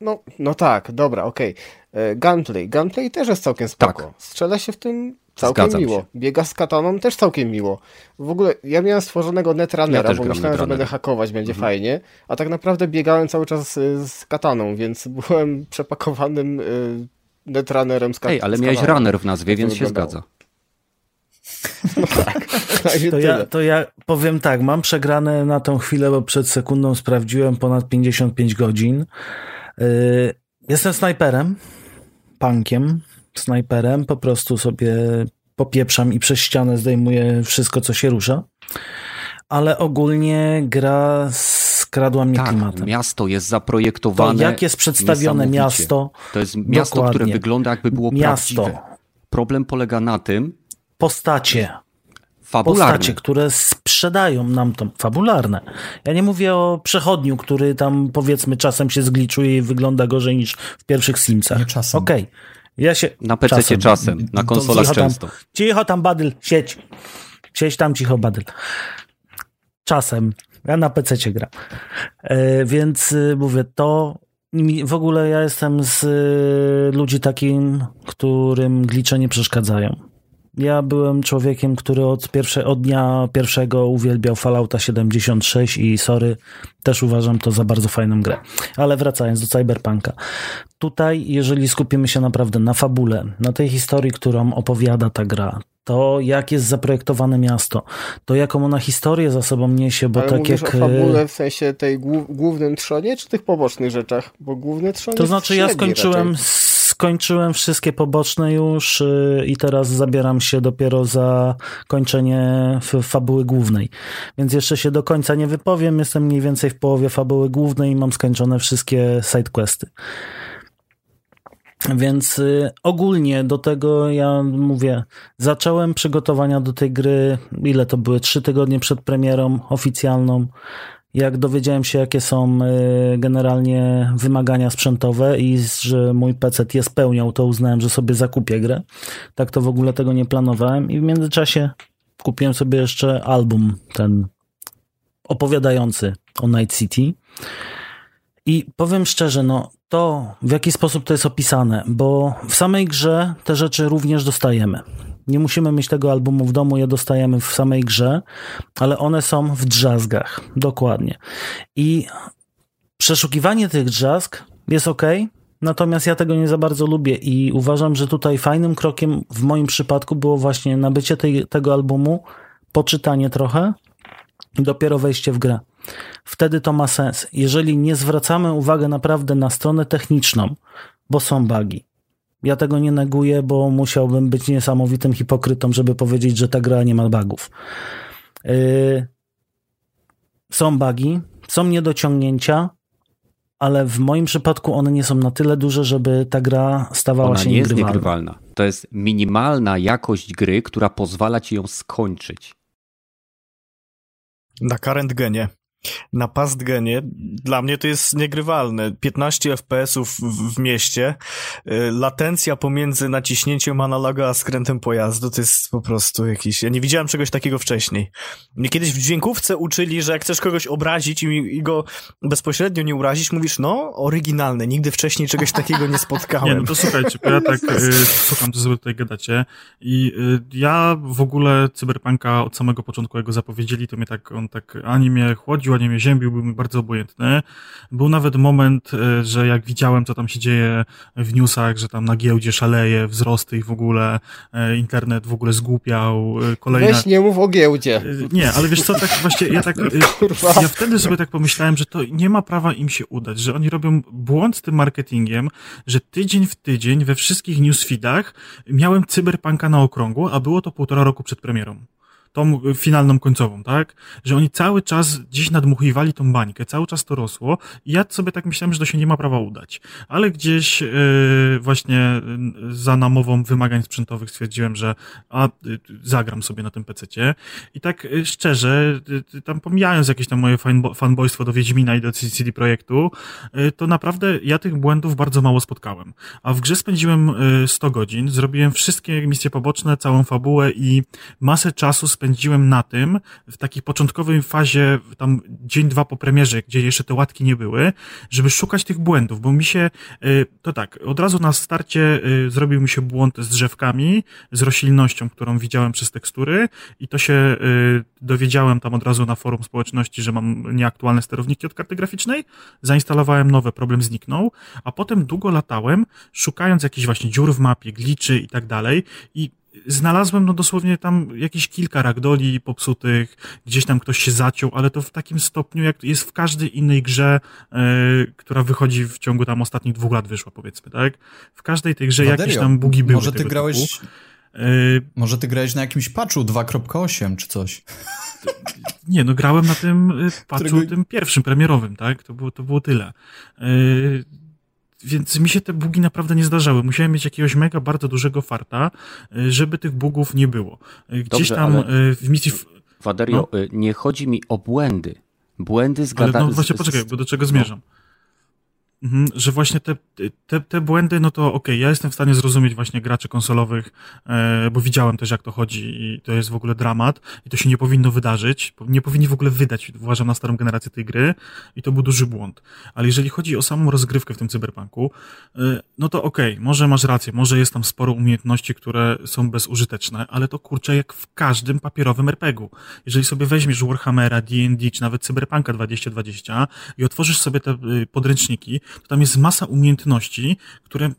S6: No, no tak, dobra, okej. Okay. Gunplay. Gunplay też jest całkiem spoko. Tak. Strzela się w tym całkiem Zgadzam miło. Się. Biega z kataną też całkiem miło. W ogóle ja miałem stworzonego netrunnera, ja bo myślałem, że będę hakować, będzie mhm. fajnie, a tak naprawdę biegałem cały czas y, z kataną, więc (laughs) byłem przepakowanym y, netrunnerem z kataną.
S3: Ej, ale miałeś runner w nazwie, więc się zgadza. (laughs)
S6: No tak.
S5: To ja, to ja powiem tak, mam przegrane na tą chwilę, bo przed sekundą sprawdziłem ponad 55 godzin. Y, jestem snajperem, punkiem, snajperem, po prostu sobie popieprzam i przez ścianę zdejmuję wszystko, co się rusza. Ale ogólnie gra skradła mnie
S3: tak,
S5: klimatem.
S3: miasto jest zaprojektowane.
S5: To jak jest przedstawione miasto.
S3: To jest miasto, dokładnie. które wygląda jakby było miasto. prawdziwe. Problem polega na tym.
S5: Postacie
S3: fabularne.
S5: postacie, które sprzedają nam to fabularne. Ja nie mówię o przechodniu, który tam powiedzmy czasem się zgliczuje i wygląda gorzej niż w pierwszych Simsach.
S2: Nie czasem.
S5: Okej. Okay. Ja się...
S3: Na PC czasem, czasem na konsolach cicho często.
S5: Tam, cicho tam, Badyl, sieć. Sieć tam, cicho, Badyl. Czasem. Ja na PC gram. E, więc y, mówię, to w ogóle ja jestem z y, ludzi takim, którym glicze nie przeszkadzają. Ja byłem człowiekiem, który od, pierwsze, od dnia pierwszego uwielbiał Fallouta 76 i sorry, też uważam to za bardzo fajną grę. Ale wracając do Cyberpunka. Tutaj, jeżeli skupimy się naprawdę na fabule, na tej historii, którą opowiada ta gra, to jak jest zaprojektowane miasto, to jaką ona historię za sobą niesie, bo
S6: Ale
S5: tak jak...
S6: o fabule w sensie tej głównym trzonie, czy tych pobocznych rzeczach? Bo główny trzon
S5: To znaczy ja skończyłem raczej skończyłem wszystkie poboczne już y, i teraz zabieram się dopiero za kończenie fabuły głównej. Więc jeszcze się do końca nie wypowiem. Jestem mniej więcej w połowie fabuły głównej i mam skończone wszystkie sidequesty. Więc y, ogólnie do tego ja mówię, zacząłem przygotowania do tej gry, ile to były, trzy tygodnie przed premierą oficjalną. Jak dowiedziałem się, jakie są y, generalnie wymagania sprzętowe i że mój PC je spełniał, to uznałem, że sobie zakupię grę. Tak to w ogóle tego nie planowałem i w międzyczasie kupiłem sobie jeszcze album ten opowiadający o Night City. I powiem szczerze, no to w jaki sposób to jest opisane, bo w samej grze te rzeczy również dostajemy. Nie musimy mieć tego albumu w domu, je dostajemy w samej grze, ale one są w drzazgach, dokładnie. I przeszukiwanie tych drzazg jest ok, natomiast ja tego nie za bardzo lubię i uważam, że tutaj fajnym krokiem w moim przypadku było właśnie nabycie tej, tego albumu, poczytanie trochę i dopiero wejście w grę. Wtedy to ma sens. Jeżeli nie zwracamy uwagi naprawdę na stronę techniczną, bo są bugi. Ja tego nie neguję, bo musiałbym być niesamowitym hipokrytą, żeby powiedzieć, że ta gra nie ma bugów. Yy, są bugi, są niedociągnięcia, ale w moim przypadku one nie są na tyle duże, żeby ta gra stawała
S3: Ona
S5: się
S3: nie jest
S5: niegrywalna.
S3: niegrywalna. To jest minimalna jakość gry, która pozwala ci ją skończyć.
S7: Na current genie. Na past genie dla mnie to jest niegrywalne. 15 FPS-ów w, w mieście, y, latencja pomiędzy naciśnięciem analoga a skrętem pojazdu to jest po prostu jakiś... Ja nie widziałem czegoś takiego wcześniej. Mnie kiedyś w dźwiękówce uczyli, że jak chcesz kogoś obrazić i, i go bezpośrednio nie urazić, mówisz, no, oryginalne, nigdy wcześniej czegoś takiego nie spotkałem. (laughs)
S1: Nie, no to słuchajcie, bo ja tak (laughs) y, słucham, co sobie tutaj gadacie i y, ja w ogóle Cyberpunka od samego początku, jak go zapowiedzieli, to mnie tak, on tak ani mnie chłodził, ani mnie ziębił, był mi bardzo obojętny. Był nawet moment, y, że jak widziałem, co tam się dzieje w newsach, że tam na giełdzie szaleje, wzrosty i w ogóle y, internet w ogóle zgłupiał, y, kolejne...
S6: Weź nie mów o giełdzie.
S1: Nie, ale wiesz co, tak właśnie, ja tak,
S6: Kurwa.
S1: ja wtedy sobie tak pomyślałem, że to nie ma prawa im się udać, że oni robią błąd z tym marketingiem, że tydzień w tydzień we wszystkich newsfeedach miałem cyberpunka na okrągło, a było to półtora roku przed premierą. Tą y, finalną, końcową, tak? Że oni cały czas gdzieś nadmuchiwali tą bańkę, cały czas to rosło i ja sobie tak myślałem, że to się nie ma prawa udać. Ale gdzieś yy, właśnie yy, za namową wymagań sprzętowych stwierdziłem, że a, y, zagram sobie na tym PC-cie i tak y, szczerze, y, y, tam pomijając jakieś tam moje fanbo- fanboystwo do Wiedźmina i do CD Projektu, y, to naprawdę ja tych błędów bardzo mało spotkałem. A w grze spędziłem y, 100 godzin, zrobiłem wszystkie misje poboczne, całą fabułę i masę czasu spędziłem na tym, w takiej początkowej fazie, tam dzień, dwa po premierze, gdzie jeszcze te łatki nie były, żeby szukać tych błędów, bo mi się, y, to tak, od razu na starcie y, zrobił mi się błąd z drzewkami, z roślinnością, którą widziałem przez tekstury i to się y, dowiedziałem tam od razu na forum społeczności, że mam nieaktualne sterowniki od karty graficznej, zainstalowałem nowe, problem zniknął, a potem długo latałem, szukając jakichś właśnie dziur w mapie, gliczy i tak dalej i znalazłem no dosłownie tam jakieś kilka ragdoli popsutych, gdzieś tam ktoś się zaciął, ale to w takim stopniu, jak jest w każdej innej grze, e, która wychodzi w ciągu tam ostatnich dwóch lat wyszła, powiedzmy, tak? W każdej tej grze
S2: Waderio,
S1: jakieś tam bugi były
S2: Może ty grałeś...
S1: Typu. E,
S2: Może ty grałeś na jakimś patchu 2.8 czy coś.
S1: Nie, no grałem na tym y, patchu,
S2: Którego-
S1: tym pierwszym, premierowym, tak? To było, to było tyle. Yy, więc mi się te bugi naprawdę nie zdarzały. Musiałem mieć jakiegoś mega bardzo dużego farta, y, żeby tych bugów nie było. Y, Gdzieś
S3: Dobrze,
S1: tam y, w misji... w-
S3: Waderio, y, nie chodzi mi o błędy. Błędy
S1: Ale
S3: zgada...
S1: no właśnie
S3: z-
S1: poczekaj,
S3: z-
S1: bo do czego zmierzam. Mhm, że właśnie te, te, te błędy, no to okej, ja jestem w stanie zrozumieć właśnie graczy konsolowych, e, bo widziałem też jak to chodzi i to jest w ogóle dramat i to się nie powinno wydarzyć, nie powinni w ogóle wydać, uważam, na starą generację tej gry i to był duży błąd. Ale jeżeli chodzi o samą rozgrywkę w tym cyberpunku, e, no to okej, może masz rację, może jest tam sporo umiejętności, które są bezużyteczne, ale to kurczę jak w każdym papierowym RPG-u. Jeżeli sobie weźmiesz Warhammera, D&D, czy nawet Cyberpunka 2020 i otworzysz sobie te y, podręczniki, to tam jest masa umiejętności, które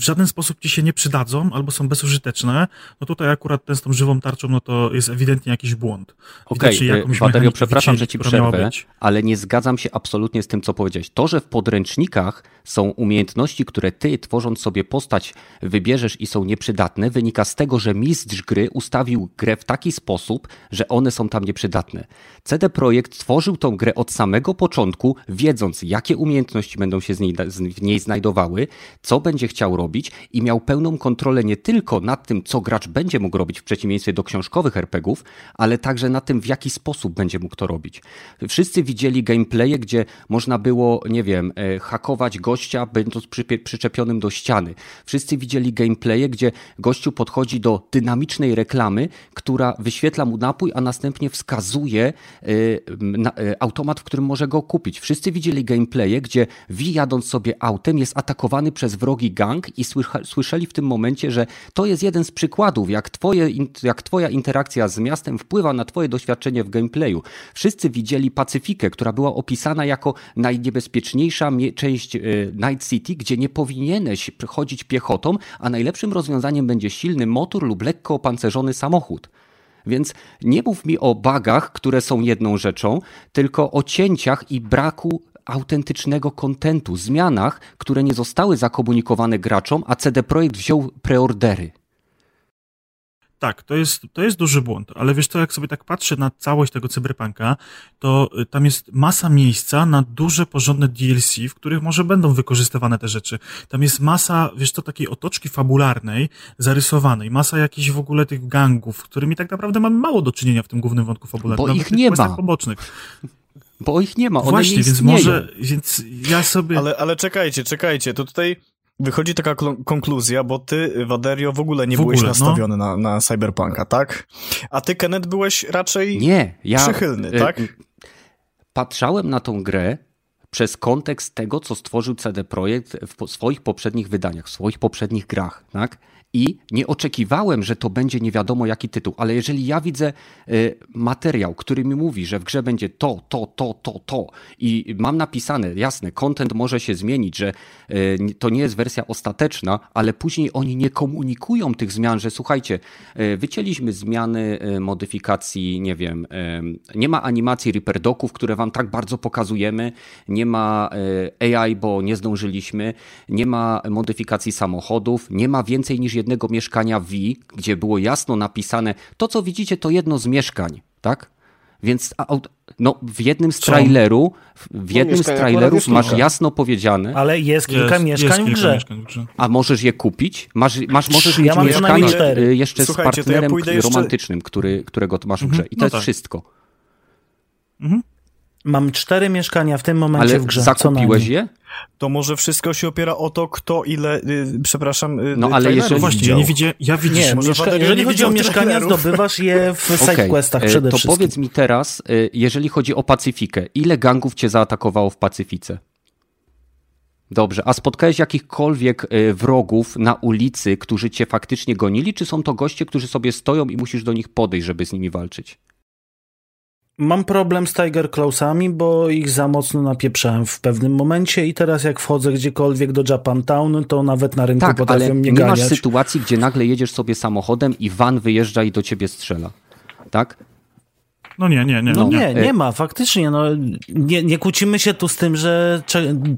S1: w żaden sposób ci się nie przydadzą albo są bezużyteczne, no tutaj akurat ten z tą żywą tarczą, no to jest ewidentnie jakiś błąd.
S3: Okej,
S1: jakąś
S3: okay, przepraszam, że ci przerwę, ale nie zgadzam się absolutnie z tym, co powiedziałeś. To, że w podręcznikach są umiejętności, które ty, tworząc sobie postać, wybierzesz i są nieprzydatne, wynika z tego, że mistrz gry ustawił grę w taki sposób, że one są tam nieprzydatne. CD Projekt tworzył tą grę od samego początku, wiedząc, jakie umiejętności będą się z niej, z- w niej znajdowały, co będzie chciał robić, robić i miał pełną kontrolę nie tylko nad tym, co gracz będzie mógł robić w przeciwieństwie do książkowych RPGów, ale także nad tym, w jaki sposób będzie mógł to robić. Wszyscy widzieli gameplaye, gdzie można było, nie wiem, e, hakować gościa, będąc przyczepionym do ściany. Wszyscy widzieli gameplaye, gdzie gościu podchodzi do dynamicznej reklamy, która wyświetla mu napój, a następnie wskazuje automat, w którym może go kupić. Wszyscy widzieli gameplaye, gdzie V jadąc sobie autem jest atakowany przez wrogi gang i słyszeli w tym momencie, że to jest jeden z przykładów, jak, twoje, jak twoja interakcja z miastem wpływa na twoje doświadczenie w gameplayu. Wszyscy widzieli Pacyfikę, która była opisana jako najniebezpieczniejsza część e, Night City, gdzie nie powinieneś chodzić piechotą, a najlepszym rozwiązaniem będzie silny motor lub lekko opancerzony samochód. Więc nie mów mi o bugach, które są jedną rzeczą, tylko o cięciach i braku autentycznego kontentu, zmianach, które nie zostały zakomunikowane graczom, a CD Projekt wziął preordery.
S1: Tak, to jest, to jest duży błąd, ale wiesz co, jak sobie tak patrzę na całość tego cyberpunka, to y, tam jest masa miejsca na duże, porządne DLC, w których może będą wykorzystywane te rzeczy. Tam jest masa, wiesz co, takiej otoczki fabularnej, zarysowanej, masa jakichś w ogóle tych gangów, z którymi tak naprawdę mamy mało do czynienia w tym głównym wątku fabularnym.
S3: Bo ich nie ma.
S1: pobocznych.
S3: Bo ich nie ma, one
S1: Właśnie,
S3: nie
S1: więc może, więc ja sobie...
S7: Ale, ale czekajcie, czekajcie, to tutaj wychodzi taka konkluzja, bo ty, Waderio, w ogóle nie w byłeś ogóle, no. nastawiony no. na, na Cyberpunka, tak? A ty, Kenneth, byłeś raczej nie, ja, przychylny, y, tak?
S3: Patrzałem na tą grę przez kontekst tego, co stworzył CD Projekt w swoich poprzednich wydaniach, w swoich poprzednich grach, tak? I nie oczekiwałem, że to będzie nie wiadomo jaki tytuł, ale jeżeli ja widzę y, materiał, który mi mówi, że w grze będzie to, to, to, to, to i mam napisane, jasne, content może się zmienić, że y, to nie jest wersja ostateczna, ale później oni nie komunikują tych zmian, że słuchajcie, y, wycięliśmy zmiany modyfikacji, nie wiem, nie ma animacji Reaper Docków, które wam tak bardzo pokazujemy, nie ma AI, bo nie zdążyliśmy, nie ma modyfikacji samochodów, nie ma więcej niż jednego mieszkania V, gdzie było jasno napisane, to co widzicie to jedno z mieszkań, tak? Więc no, w jednym z traileru, w jednym z trailerów masz jasno powiedziane.
S5: Ale jest kilka jest, mieszkań jest w grze. Mieszkań w grze.
S3: A możesz je kupić? Masz, masz możesz ja mieć mieszkanie y, jeszcze Słuchajcie, z partnerem ja romantycznym, jeszcze... który, którego masz w grze. I to no jest tak. wszystko.
S5: Mhm. Mam cztery mieszkania w tym momencie
S3: Ale
S5: w grze.
S3: zakupiłeś je?
S7: To może wszystko się opiera o to, kto ile, y, przepraszam, y,
S3: No ale jeżeli...
S1: Właśnie, ja nie widzę, ja widzisz,
S5: nie, mieszka... jeżeli chodzi o mieszkania, zdobywasz je w (laughs) okay. sidequestach przede
S3: to
S5: wszystkim.
S3: To powiedz mi teraz, y, jeżeli chodzi o Pacyfikę, ile gangów cię zaatakowało w Pacyfice? Dobrze, a spotkałeś jakichkolwiek wrogów na ulicy, którzy cię faktycznie gonili, czy są to goście, którzy sobie stoją i musisz do nich podejść, żeby z nimi walczyć?
S5: Mam problem z Tiger Clawsami, bo ich za mocno napieprzałem w pewnym momencie i teraz jak wchodzę gdziekolwiek do Japantown, to nawet na rynku
S3: tak,
S5: potrafią
S3: ale
S5: mnie
S3: nie
S5: ganiać.
S3: masz sytuacji, gdzie nagle jedziesz sobie samochodem i van wyjeżdża i do ciebie strzela. Tak?
S1: No nie, nie, nie.
S5: No nie, nie ma, faktycznie. No, nie, nie kłócimy się tu z tym, że,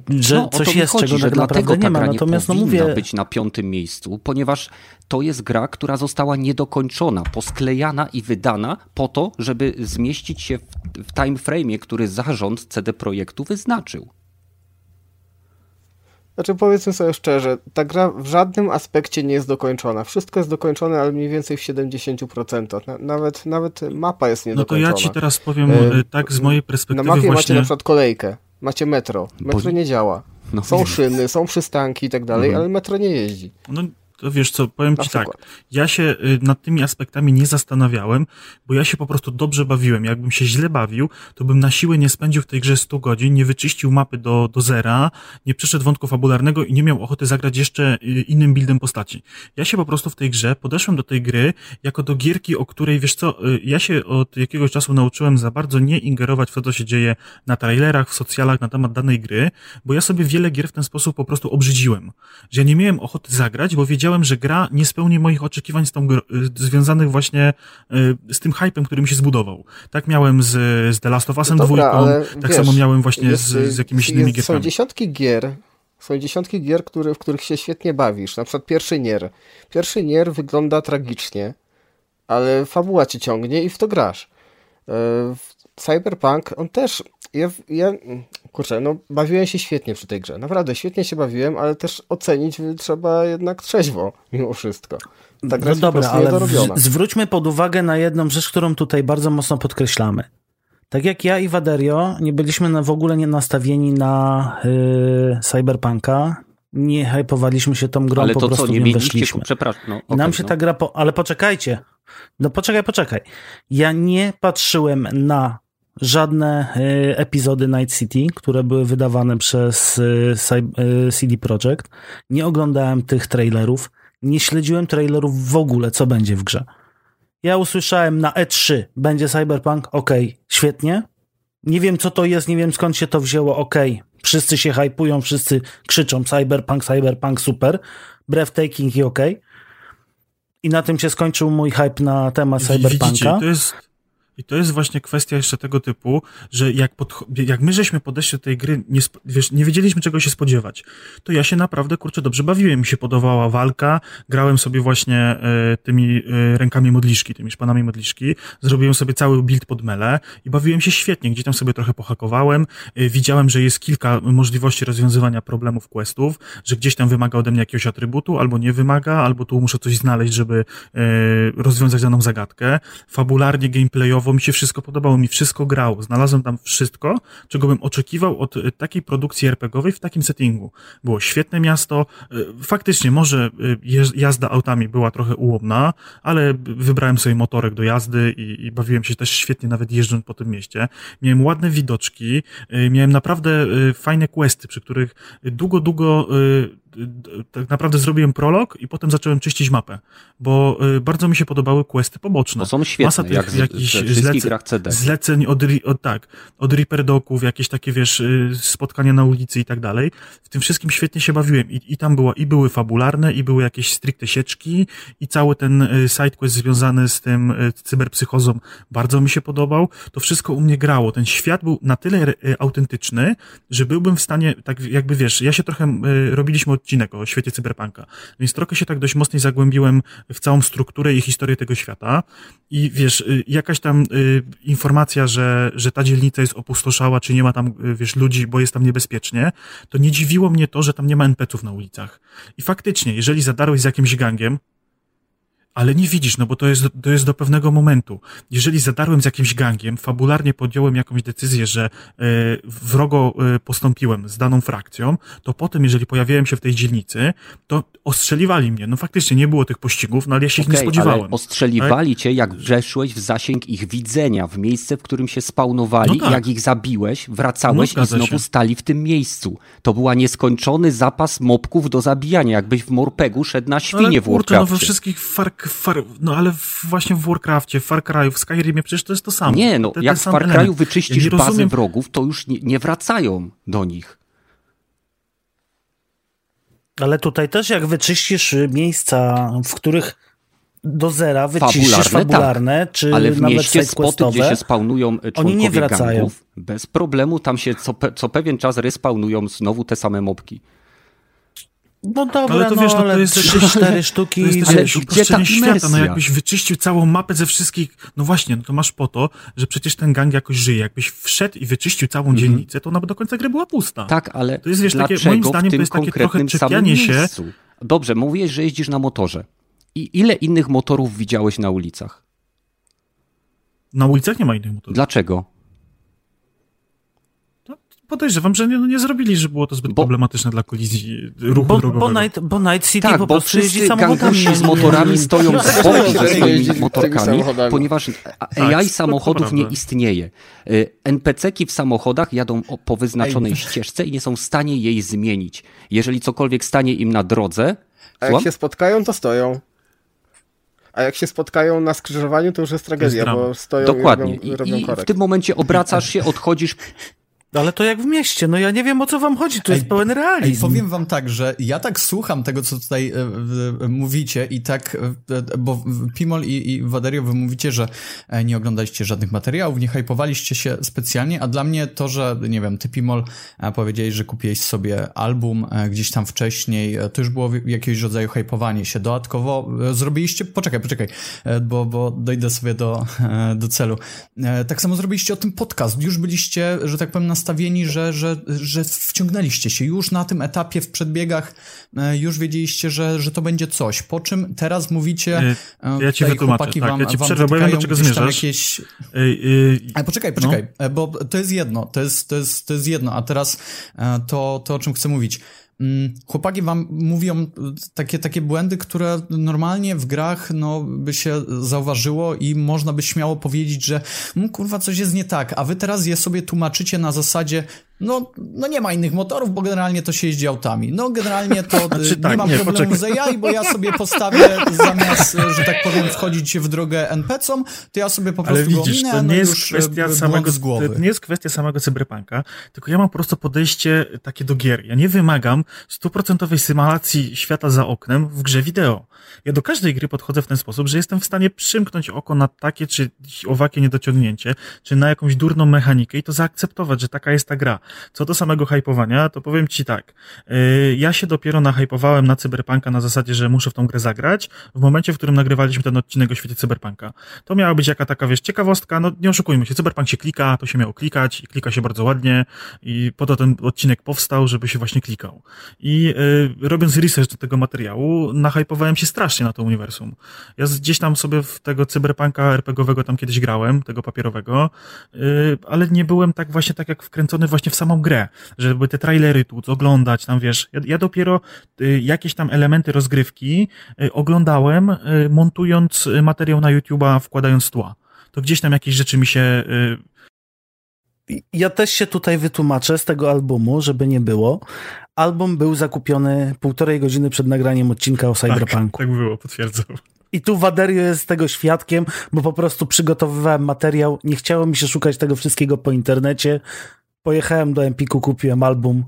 S5: że no, coś jest, chodzi, czego że tak naprawdę nie ma. Natomiast
S3: no
S5: mówię...
S3: być na piątym miejscu, ponieważ to jest gra, która została niedokończona, posklejana i wydana po to, żeby zmieścić się w, w time frame, który zarząd CD Projektu wyznaczył.
S6: Znaczy powiedzmy sobie szczerze, ta gra w żadnym aspekcie nie jest dokończona. Wszystko jest dokończone, ale mniej więcej w 70%. Nawet, nawet mapa jest niedokończona.
S1: No to ja ci teraz powiem e, tak z mojej perspektywy
S6: Na mapie
S1: właśnie...
S6: macie na przykład kolejkę, macie metro. Metro Bo... nie działa. No, są szyny, są przystanki i tak dalej, mhm. ale metro nie jeździ.
S1: No to wiesz co, powiem ci tak, ja się y, nad tymi aspektami nie zastanawiałem, bo ja się po prostu dobrze bawiłem. Jakbym się źle bawił, to bym na siłę nie spędził w tej grze 100 godzin, nie wyczyścił mapy do, do zera, nie przeszedł wątku fabularnego i nie miał ochoty zagrać jeszcze y, innym buildem postaci. Ja się po prostu w tej grze podeszłem do tej gry jako do gierki, o której, wiesz co, y, ja się od jakiegoś czasu nauczyłem za bardzo nie ingerować w to, co się dzieje na trailerach, w socjalach na temat danej gry, bo ja sobie wiele gier w ten sposób po prostu obrzydziłem. Że ja nie miałem ochoty zagrać, bo wiedziałem, wiedziałem, że gra nie spełni moich oczekiwań z tą y, związanych właśnie y, z tym hypem, który mi się zbudował. Tak miałem z, z The Last of Us no dwójką, tak wiesz, samo miałem właśnie jest, z, z jakimiś jest, innymi gierkami.
S6: Są dziesiątki gier, są dziesiątki gier, które, w których się świetnie bawisz. Na przykład pierwszy Nier. Pierwszy Nier wygląda tragicznie, ale fabuła cię ciągnie i w to grasz. E, Cyberpunk, on też, ja, ja, kurczę, no bawiłem się świetnie przy tej grze. Naprawdę świetnie się bawiłem, ale też ocenić trzeba jednak trzeźwo mimo wszystko.
S5: Ta gra no dobra, ale w, zwróćmy pod uwagę na jedną rzecz, którą tutaj bardzo mocno podkreślamy. Tak jak ja i Waderio, nie byliśmy na, w ogóle nie nastawieni na yy, Cyberpunka, nie hypowaliśmy się tą grą,
S3: ale
S5: po
S3: to
S5: prostu
S3: co, nie
S5: weszliśmy.
S3: Przepraszam. No,
S5: okay, nam się
S3: no.
S5: ta gra, po... ale poczekajcie, no poczekaj, poczekaj. Ja nie patrzyłem na żadne y, epizody Night City, które były wydawane przez y, y, CD Projekt. Nie oglądałem tych trailerów, nie śledziłem trailerów w ogóle, co będzie w grze. Ja usłyszałem na E3 będzie Cyberpunk, okej, okay, świetnie. Nie wiem co to jest, nie wiem skąd się to wzięło, okej. Okay. Wszyscy się hypują, wszyscy krzyczą Cyberpunk, Cyberpunk, super. Breathtaking i okej. Okay. I na tym się skończył mój hype na temat Cyberpunka.
S1: Widzicie, to jest i to jest właśnie kwestia jeszcze tego typu, że jak, jak my żeśmy podeszli do tej gry, nie, wiesz, nie wiedzieliśmy czego się spodziewać, to ja się naprawdę, kurczę, dobrze bawiłem. Mi się podobała walka, grałem sobie właśnie e, tymi e, rękami modliszki, tymi szpanami modliszki, zrobiłem sobie cały build pod mele i bawiłem się świetnie. Gdzieś tam sobie trochę pohakowałem, e, widziałem, że jest kilka możliwości rozwiązywania problemów questów, że gdzieś tam wymaga ode mnie jakiegoś atrybutu, albo nie wymaga, albo tu muszę coś znaleźć, żeby rozwiązać daną zagadkę. Fabularnie, gameplayowo mi się wszystko podobało, mi wszystko grało. Znalazłem tam wszystko, czego bym oczekiwał od e, takiej produkcji RPGowej w takim settingu. Było świetne miasto. E, faktycznie, może e, jazda autami była trochę ułomna, ale wybrałem sobie motorek do jazdy i, i bawiłem się też świetnie, nawet jeżdżąc po tym mieście. Miałem ładne widoczki, miałem naprawdę fajne questy, przy których długo, długo tak naprawdę zrobiłem prolog i potem zacząłem czyścić mapę, bo y, bardzo mi się podobały questy poboczne.
S3: To są świetne, Masa tych jak jakichś zleceń,
S1: zleceń od, od, tak, od Reaper Doków, jakieś takie, wiesz, y, spotkania na ulicy i tak dalej. W tym wszystkim świetnie się bawiłem i, i tam było, i były fabularne, i były jakieś stricte sieczki i cały ten y, sidequest związany z tym cyberpsychozą bardzo mi się podobał. To wszystko u mnie grało. Ten świat był na tyle autentyczny, że byłbym w stanie, tak jakby, wiesz, ja się trochę, robiliśmy odcinek o świecie cyberpunka. Więc trochę się tak dość mocniej zagłębiłem w całą strukturę i historię tego świata. I wiesz, y, jakaś tam y, informacja, że, że ta dzielnica jest opustoszała, czy nie ma tam, y, wiesz, ludzi, bo jest tam niebezpiecznie, to nie dziwiło mnie to, że tam nie ma NPC-ów na ulicach. I faktycznie, jeżeli zadarłeś z jakimś gangiem, ale nie widzisz, no bo to jest, to jest do pewnego momentu. Jeżeli zadarłem z jakimś gangiem, fabularnie podjąłem jakąś decyzję, że e, wrogo e, postąpiłem z daną frakcją, to potem, jeżeli pojawiałem się w tej dzielnicy, to ostrzeliwali mnie. No faktycznie nie było tych pościgów, no ale ja się okay, ich nie spodziewałem. Ale
S3: ostrzeliwali tak? cię, jak weszłeś w zasięg ich widzenia, w miejsce, w którym się spawnowali, no tak. jak ich zabiłeś, wracałeś no, i znowu się. stali w tym miejscu. To była nieskończony zapas mopków do zabijania, jakbyś w Morpegu szedł na świnie ale, w Warcraftie.
S1: no we wszystkich Far Far, no ale właśnie w Warcraftie, w Far Cry'u, w Skyrimie przecież to jest to samo.
S3: Nie, no jak w Far Cry'u wyczyścisz ja bazę wrogów, to już nie, nie wracają do nich.
S5: Ale tutaj też jak wyczyścisz miejsca, w których do zera wyczyścisz fabularne, fabularne tak. czy
S3: Ale w
S5: nawet
S3: mieście spoty, gdzie się spawnują członkowie oni nie wracają. Gangów, bez problemu tam się co, co pewien czas respawnują znowu te same mobki.
S5: No dobra, ale to no, wiesz, no, ale to jest 3-4 (laughs) sztuki. To jest
S3: ale gdzie ta świata,
S1: no jakbyś wyczyścił całą mapę ze wszystkich, no właśnie, no to masz po to, że przecież ten gang jakoś żyje. Jakbyś wszedł i wyczyścił całą mm -hmm. dzielnicę, to ona by do końca gry była pusta.
S3: Tak, ale to jest, wiesz, takie, moim zdaniem to jest takie trochę czepianie się. Dobrze, mówiłeś, że jeździsz na motorze. I ile innych motorów widziałeś na ulicach?
S1: Na ulicach nie ma innych motorów.
S3: Dlaczego?
S1: Podejrzewam, że nie, no nie zrobili, że było to zbyt bo, problematyczne dla kolizji ruchu bo, drogowego.
S5: Bo Night, bo Night City
S3: tak,
S5: po
S3: bo
S5: prostu
S3: jeździ samochodami. z motorami (laughs) stoją z boku ze swoimi motorkami, ponieważ AI tak, samochodów nie istnieje. Y, NPC-ki w samochodach jadą po wyznaczonej ścieżce i nie są w stanie jej zmienić. Jeżeli cokolwiek stanie im na drodze...
S6: A jak się spotkają, to stoją. A jak się spotkają na skrzyżowaniu, to już jest tragedia, jest bo stoją
S3: Dokładnie.
S6: i robią, robią I,
S3: i w tym momencie obracasz się, odchodzisz
S5: ale to jak w mieście, no ja nie wiem o co wam chodzi, to jest pełen realizm. Ej,
S2: powiem wam tak, że ja tak słucham tego, co tutaj e, e, mówicie i tak, e, bo Pimol i, i Waderio, wy mówicie, że nie oglądaliście żadnych materiałów, nie hypowaliście się specjalnie, a dla mnie to, że, nie wiem, ty Pimol powiedziałeś, że kupiłeś sobie album gdzieś tam wcześniej, to już było jakiegoś rodzaju hypowanie się. Dodatkowo zrobiliście, poczekaj, poczekaj, bo, bo dojdę sobie do, do celu. Tak samo zrobiliście o tym podcast, już byliście, że tak powiem, na nastawieni, że, że, że wciągnęliście się już na tym etapie w przedbiegach, e, już wiedzieliście, że, że to będzie coś. Po czym teraz mówicie,
S1: e, ja ci wytłumaczę, tak,
S2: wam,
S1: ja ci przerwę, bo ja wiem, do czego zmierzasz.
S2: Jakieś... Yy, Ale poczekaj, poczekaj, no. bo to jest jedno, to jest, to jest, to jest jedno, a teraz to, to o czym chcę mówić. Mm, chłopaki wam mówią takie, takie błędy, które normalnie w grach no, by się zauważyło i można by śmiało powiedzieć, że no, kurwa coś jest nie tak, a wy teraz je sobie tłumaczycie na zasadzie no, no nie ma innych motorów, bo generalnie to się jeździ autami. No generalnie to (laughs) znaczy, nie tak, mam nie, problemu poczekaj. z AI, bo ja (laughs) sobie postawię zamiast, że tak powiem, wchodzić w drogę NPC-om, to ja sobie po prostu
S1: Ale widzisz,
S2: go
S1: minę, to
S2: nie
S1: no
S2: jest
S1: kwestia samego,
S2: z głowy.
S1: To nie jest kwestia samego cyberpunka, tylko ja mam po prostu podejście takie do gier. Ja nie wymagam stuprocentowej symulacji świata za oknem w grze wideo. Ja do każdej gry podchodzę w ten sposób, że jestem w stanie przymknąć oko na takie czy owakie niedociągnięcie, czy na jakąś durną mechanikę i to zaakceptować, że taka jest ta gra. Co do samego hypowania, to powiem ci tak. Yy, ja się dopiero nahypowałem na Cyberpunka na zasadzie, że muszę w tą grę zagrać, w momencie, w którym nagrywaliśmy ten odcinek o świecie Cyberpunka. To miała być jaka taka, wiesz, ciekawostka, no nie oszukujmy się, Cyberpunk się klika, to się miało klikać i klika się bardzo ładnie i po to ten odcinek powstał, żeby się właśnie klikał. I yy, robiąc research do tego materiału, nahypowałem się strasznie na to uniwersum. Ja gdzieś tam sobie w tego Cyberpunka RPGowego tam kiedyś grałem, tego papierowego, yy, ale nie byłem tak właśnie tak jak wkręcony właśnie w samą grę, żeby te trailery tu oglądać, tam wiesz, ja, ja dopiero y, jakieś tam elementy rozgrywki y, oglądałem, y, montując materiał na YouTube'a, wkładając tła. To gdzieś tam jakieś rzeczy mi się
S5: ja też się tutaj wytłumaczę z tego albumu, żeby nie było. Album był zakupiony półtorej godziny przed nagraniem odcinka o Cyberpunku.
S1: Tak, tak było, potwierdzam.
S5: I tu Waderio jest tego świadkiem, bo po prostu przygotowywałem materiał, nie chciało mi się szukać tego wszystkiego po internecie. Pojechałem do Empiku, kupiłem album,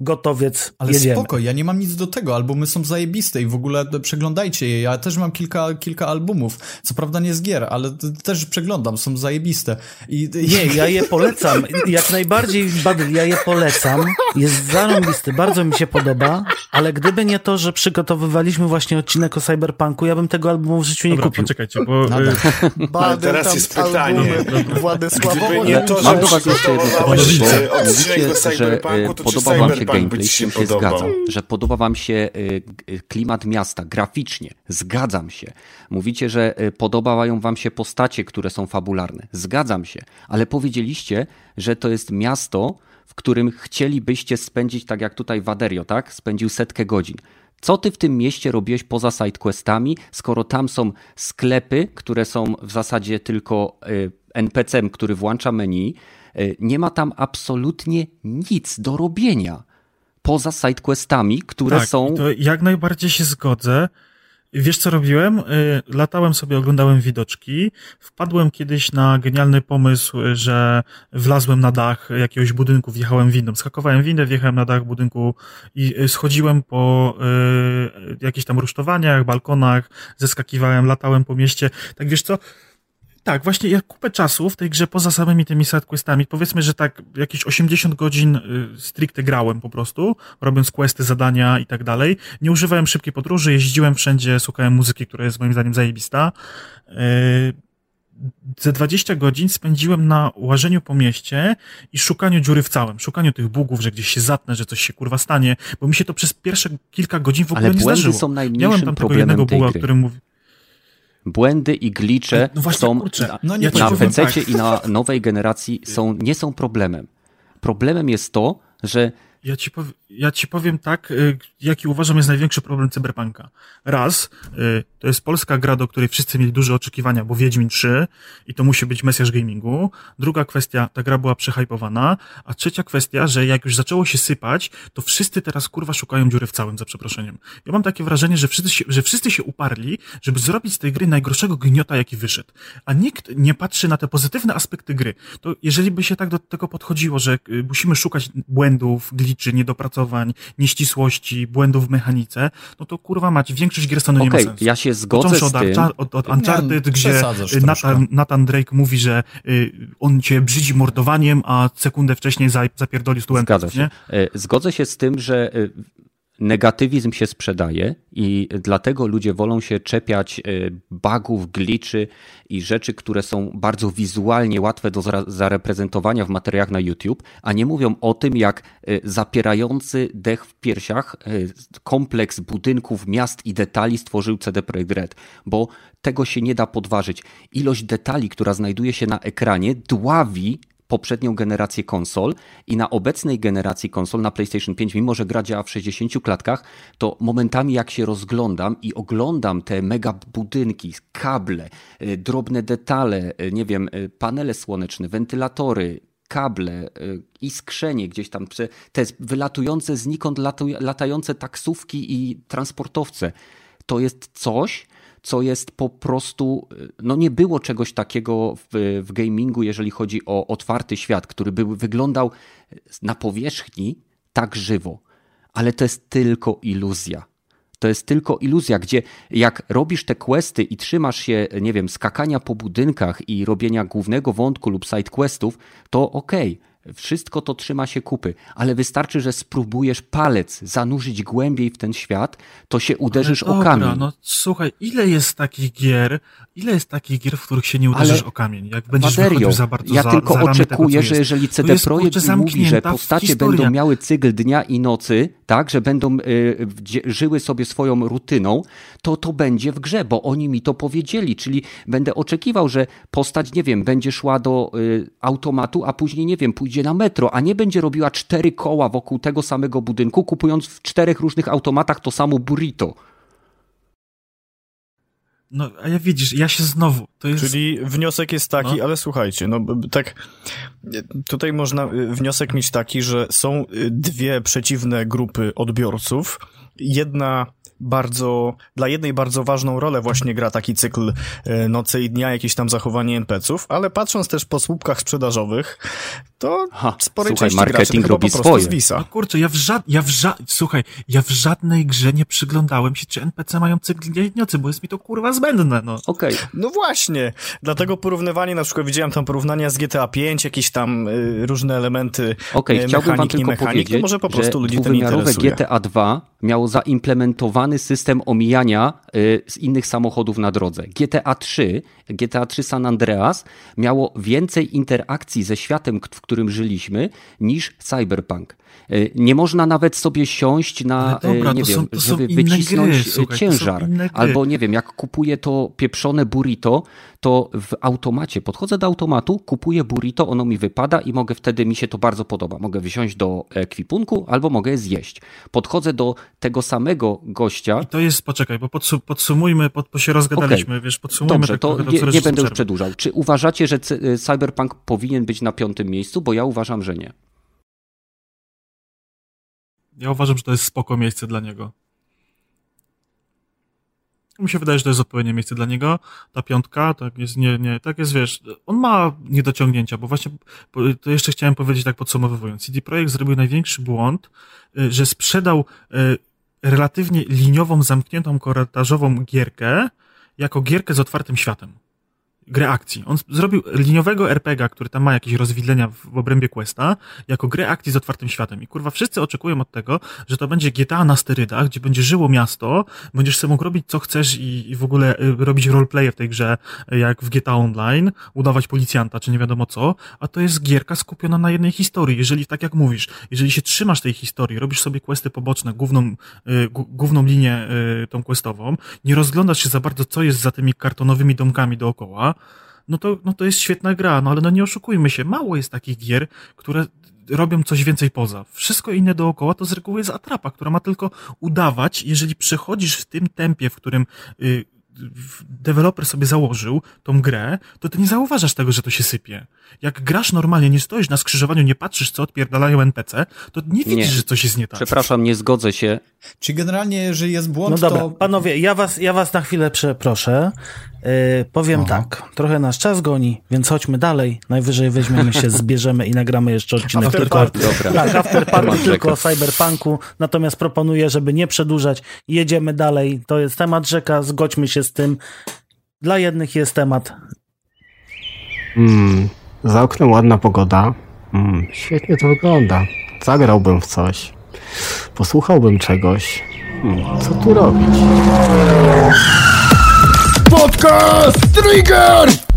S5: gotowiec,
S2: Ale
S5: jedziemy.
S2: spoko, ja nie mam nic do tego, albumy są zajebiste i w ogóle przeglądajcie je, ja też mam kilka, kilka albumów, co prawda nie z gier, ale też przeglądam, są zajebiste. I, (laughs)
S5: nie, ja je polecam, jak najbardziej, Badyl, ja je polecam, jest zarąbisty, bardzo mi się podoba, ale gdyby nie to, że przygotowywaliśmy właśnie odcinek o Cyberpunku, ja bym tego albumu w życiu nie
S1: Dobra,
S5: kupił.
S1: poczekajcie, bo... (laughs)
S6: Badyl,
S4: teraz jest pytanie.
S6: Władysławowo...
S4: nie to,
S3: Mam do was jeszcze jedno
S4: pytanie,
S3: bo mówicie, się gameplay, z tym się zgadzam. Że podoba wam się y, y, klimat miasta, graficznie, zgadzam się. Mówicie, że y, podobają wam się postacie, które są fabularne, zgadzam się. Ale powiedzieliście, że to jest miasto, w którym chcielibyście spędzić, tak jak tutaj Waderio, tak? Spędził setkę godzin. Co ty w tym mieście robiłeś poza sidequestami, skoro tam są sklepy, które są w zasadzie tylko NPC-em, który włącza menu, nie ma tam absolutnie nic do robienia poza sidequestami, które
S1: tak,
S3: są.
S1: To jak najbardziej się zgodzę. Wiesz co robiłem? Y, latałem sobie, oglądałem widoczki. Wpadłem kiedyś na genialny pomysł, że wlazłem na dach jakiegoś budynku, wjechałem windą. Skakowałem windę, wjechałem na dach budynku i y, schodziłem po y, jakichś tam rusztowaniach, balkonach, zeskakiwałem, latałem po mieście. Tak wiesz co? Tak, właśnie ja kupę czasu w tej grze poza samymi tymi sidequestami. Powiedzmy, że tak jakieś 80 godzin y, stricte grałem po prostu, robiąc questy, zadania i tak dalej. Nie używałem szybkiej podróży, jeździłem wszędzie, słuchałem muzyki, która jest moim zdaniem zajebista. Y, ze 20 godzin spędziłem na łażeniu po mieście i szukaniu dziury w całym, szukaniu tych bugów, że gdzieś się zatnę, że coś się kurwa stanie, bo mi się to przez pierwsze kilka godzin w ogóle
S3: Ale
S1: nie zdarzyło.
S3: są
S1: najmniejszym Miałem tam tego jednego buga, o którym mówi
S3: błędy i glicze
S1: no
S3: są
S1: no
S3: na, na PC tak. i na nowej generacji są, nie są problemem. Problemem jest to, że
S1: ja ci, pow ja ci powiem tak, y, jaki uważam jest największy problem Cyberpunka. Raz, y, to jest polska gra, do której wszyscy mieli duże oczekiwania, bo Wiedźmin 3 i to musi być mesjasz gamingu. Druga kwestia, ta gra była przehypowana. A trzecia kwestia, że jak już zaczęło się sypać, to wszyscy teraz kurwa szukają dziury w całym, za przeproszeniem. Ja mam takie wrażenie, że wszyscy się, że wszyscy się uparli, żeby zrobić z tej gry najgorszego gniota, jaki wyszedł. A nikt nie patrzy na te pozytywne aspekty gry. To jeżeli by się tak do tego podchodziło, że y, musimy szukać błędów, gliczy, niedopracowań, nieścisłości, błędów w mechanice, no to kurwa mać, większość gier stanu okay, nie ma sensu.
S3: ja się zgodzę z
S1: od,
S3: tym.
S1: od, od Uncharted, nie, gdzie Nathan, Nathan, Drake mówi, że y, on cię brzydzi mordowaniem, a sekundę wcześniej zapierdolił studentem.
S3: Zgadza się. Nie? E, zgodzę się z tym, że y, negatywizm się sprzedaje i dlatego ludzie wolą się czepiać y, bugów, glitchy i rzeczy, które są bardzo wizualnie łatwe do zareprezentowania w materiałach na YouTube, a nie mówią o tym, jak y, zapierający dech w piersiach y, kompleks budynków, miast i detali stworzył CD Projekt Red, bo tego się nie da podważyć. Ilość detali, która znajduje się na ekranie, dławi poprzednią generację konsol i na obecnej generacji konsol na PlayStation 5, mimo że gra działa w 60 klatkach, to momentami jak się rozglądam i oglądam te mega budynki, kable, y, drobne detale, y, nie wiem, y, panele słoneczne, wentylatory, kable, iskrzenie gdzieś tam, te wylatujące znikąd latające taksówki i transportowce. To jest coś, co jest po prostu, no nie było czegoś takiego w, w gamingu, jeżeli chodzi o otwarty świat, który by wyglądał na powierzchni tak żywo. Ale to jest tylko iluzja. To jest tylko iluzja, gdzie jak robisz te questy i trzymasz się, nie wiem, skakania po budynkach i robienia głównego wątku lub side questów, to okej. Okay wszystko to trzyma się kupy, ale wystarczy, że spróbujesz palec zanurzyć głębiej w ten świat, to się uderzysz
S1: dobra,
S3: o kamień.
S1: No słuchaj, ile jest takich gier, ile jest takich gier, w których się nie uderzysz ale, o kamień? Jak będziesz Waderio, za bardzo
S3: Ja
S1: za,
S3: tylko
S1: za
S3: oczekuję,
S1: tego,
S3: że jeżeli CD Projekt mówi, że postacie będą miały cykl dnia i nocy, tak, że będą y, żyły sobie swoją rutyną, to to będzie w grze, bo oni mi to powiedzieli, czyli będę oczekiwał, że postać, nie wiem, będzie szła do y, automatu, a później, nie wiem, pójdzie na metro, a nie będzie robiła cztery koła wokół tego samego budynku, kupując w czterech różnych automatach to samo burrito.
S1: No, a ja widzisz, ja się znowu, to jest...
S7: Czyli wniosek jest taki, no. ale słuchajcie, no tak, tutaj można y, wniosek mieć taki, że są y, dwie przeciwne grupy odbiorców. Jedna bardzo, dla jednej bardzo ważną rolę właśnie gra taki cykl e, nocy i dnia, jakieś tam zachowanie NPC-ów, ale patrząc też po słupkach sprzedażowych, to ha, sporej
S3: słuchaj,
S7: części
S3: marketing
S7: graczy robi
S3: po swoje.
S7: zwisa.
S1: No kurczę, ja w, ża- ja w ża- słuchaj, ja w żadnej grze nie przyglądałem się, czy NPC mają cykl nocy, bo jest mi to kurwa zbędne, no.
S3: Okej. Okay.
S7: No właśnie, dlatego porównywanie, na przykład widziałem tam porównania z GTA 5, jakieś tam y, różne elementy
S3: Okej, okay, chciałbym wam tylko
S7: mechanik,
S3: powiedzieć,
S7: może po prostu
S3: że
S7: ludzi to nie interesuje.
S3: GTA 2 miało zaimplementowany system omijania y, z innych samochodów na drodze. GTA 3, GTA 3 San Andreas miało więcej interakcji ze światem, w którym żyliśmy, niż Cyberpunk. Y, nie można nawet sobie siąść na,
S1: dobra,
S3: y, nie wiem,
S1: są,
S3: żeby wycisnąć
S1: gry, słuchaj,
S3: ciężar. Albo nie wiem, jak kupuję to pieprzone burrito, to w automacie, podchodzę do automatu, kupuję burrito, ono mi wypada i mogę wtedy, mi się to bardzo podoba. Mogę wysiąść do ekwipunku albo mogę je zjeść. Podchodzę do tego samego gościa.
S1: I to jest, poczekaj, bo podsumujmy, pod, bo się rozgadaliśmy, okay. wiesz, podsumujmy.
S3: Dobrze, tak to nie, nie będę już przedłużał. Czy uważacie, że Cyberpunk powinien być na piątym miejscu? Bo ja uważam, że nie.
S1: Ja uważam, że to jest spoko miejsce dla niego. Mi się wydaje, że to jest odpowiednie miejsce dla niego. Ta piątka, tak jest, nie, nie, tak jest, wiesz, on ma niedociągnięcia, bo właśnie, to jeszcze chciałem powiedzieć tak podsumowując. CD Projekt zrobił największy błąd, y, że sprzedał y, relatywnie liniową, zamkniętą korytarzową gierkę jako gierkę z otwartym światem grę akcji. On zrobił liniowego RPGa, który tam ma jakieś rozwidlenia w, w obrębie Questa, jako grę akcji z otwartym światem. I kurwa, wszyscy oczekują od tego, że to będzie GTA na sterydach, gdzie będzie żyło miasto, będziesz sobie mógł robić co chcesz i, i w ogóle y, robić roleplaye w tej grze, jak w GTA Online, udawać policjanta, czy nie wiadomo co, a to jest gierka skupiona na jednej historii. Jeżeli, tak jak mówisz, jeżeli się trzymasz tej historii, robisz sobie questy poboczne, główną, y, główną linię y, tą questową, nie rozglądasz się za bardzo, co jest za tymi kartonowymi domkami dookoła, no to, no to jest świetna gra, no ale no nie oszukujmy się, mało jest takich gier, które robią coś więcej poza. Wszystko inne dookoła to z reguły jest atrapa, która ma tylko udawać, jeżeli przechodzisz w tym tempie, w którym y, deweloper sobie założył tą grę, to ty nie zauważasz tego, że to się sypie. Jak grasz normalnie, nie stoisz na skrzyżowaniu, nie patrzysz, co odpierdalają NPC, to nie widzisz, nie. że coś jest nie tak.
S3: Przepraszam, nie zgodzę się.
S2: Czy generalnie, jeżeli jest błąd,
S5: no dobra,
S2: to...
S5: panowie, ja was, ja was na chwilę przeproszę. Yy, powiem Aha. tak, trochę nasz czas goni, więc chodźmy dalej. Najwyżej weźmiemy się, (laughs) zbierzemy i nagramy jeszcze odcinek
S7: after
S5: tylko,
S7: party.
S5: Dobra. Tak, after (laughs) party tylko o cyberpunku. Natomiast proponuję, żeby nie przedłużać, jedziemy dalej. To jest temat rzeka, zgodźmy się z tym. Dla jednych jest temat.
S6: Hmm, za oknem ładna pogoda. Hmm, świetnie to wygląda. Zagrałbym w coś. posłuchałbym czegoś. Hmm, co tu robić?
S8: Podcast Trigger!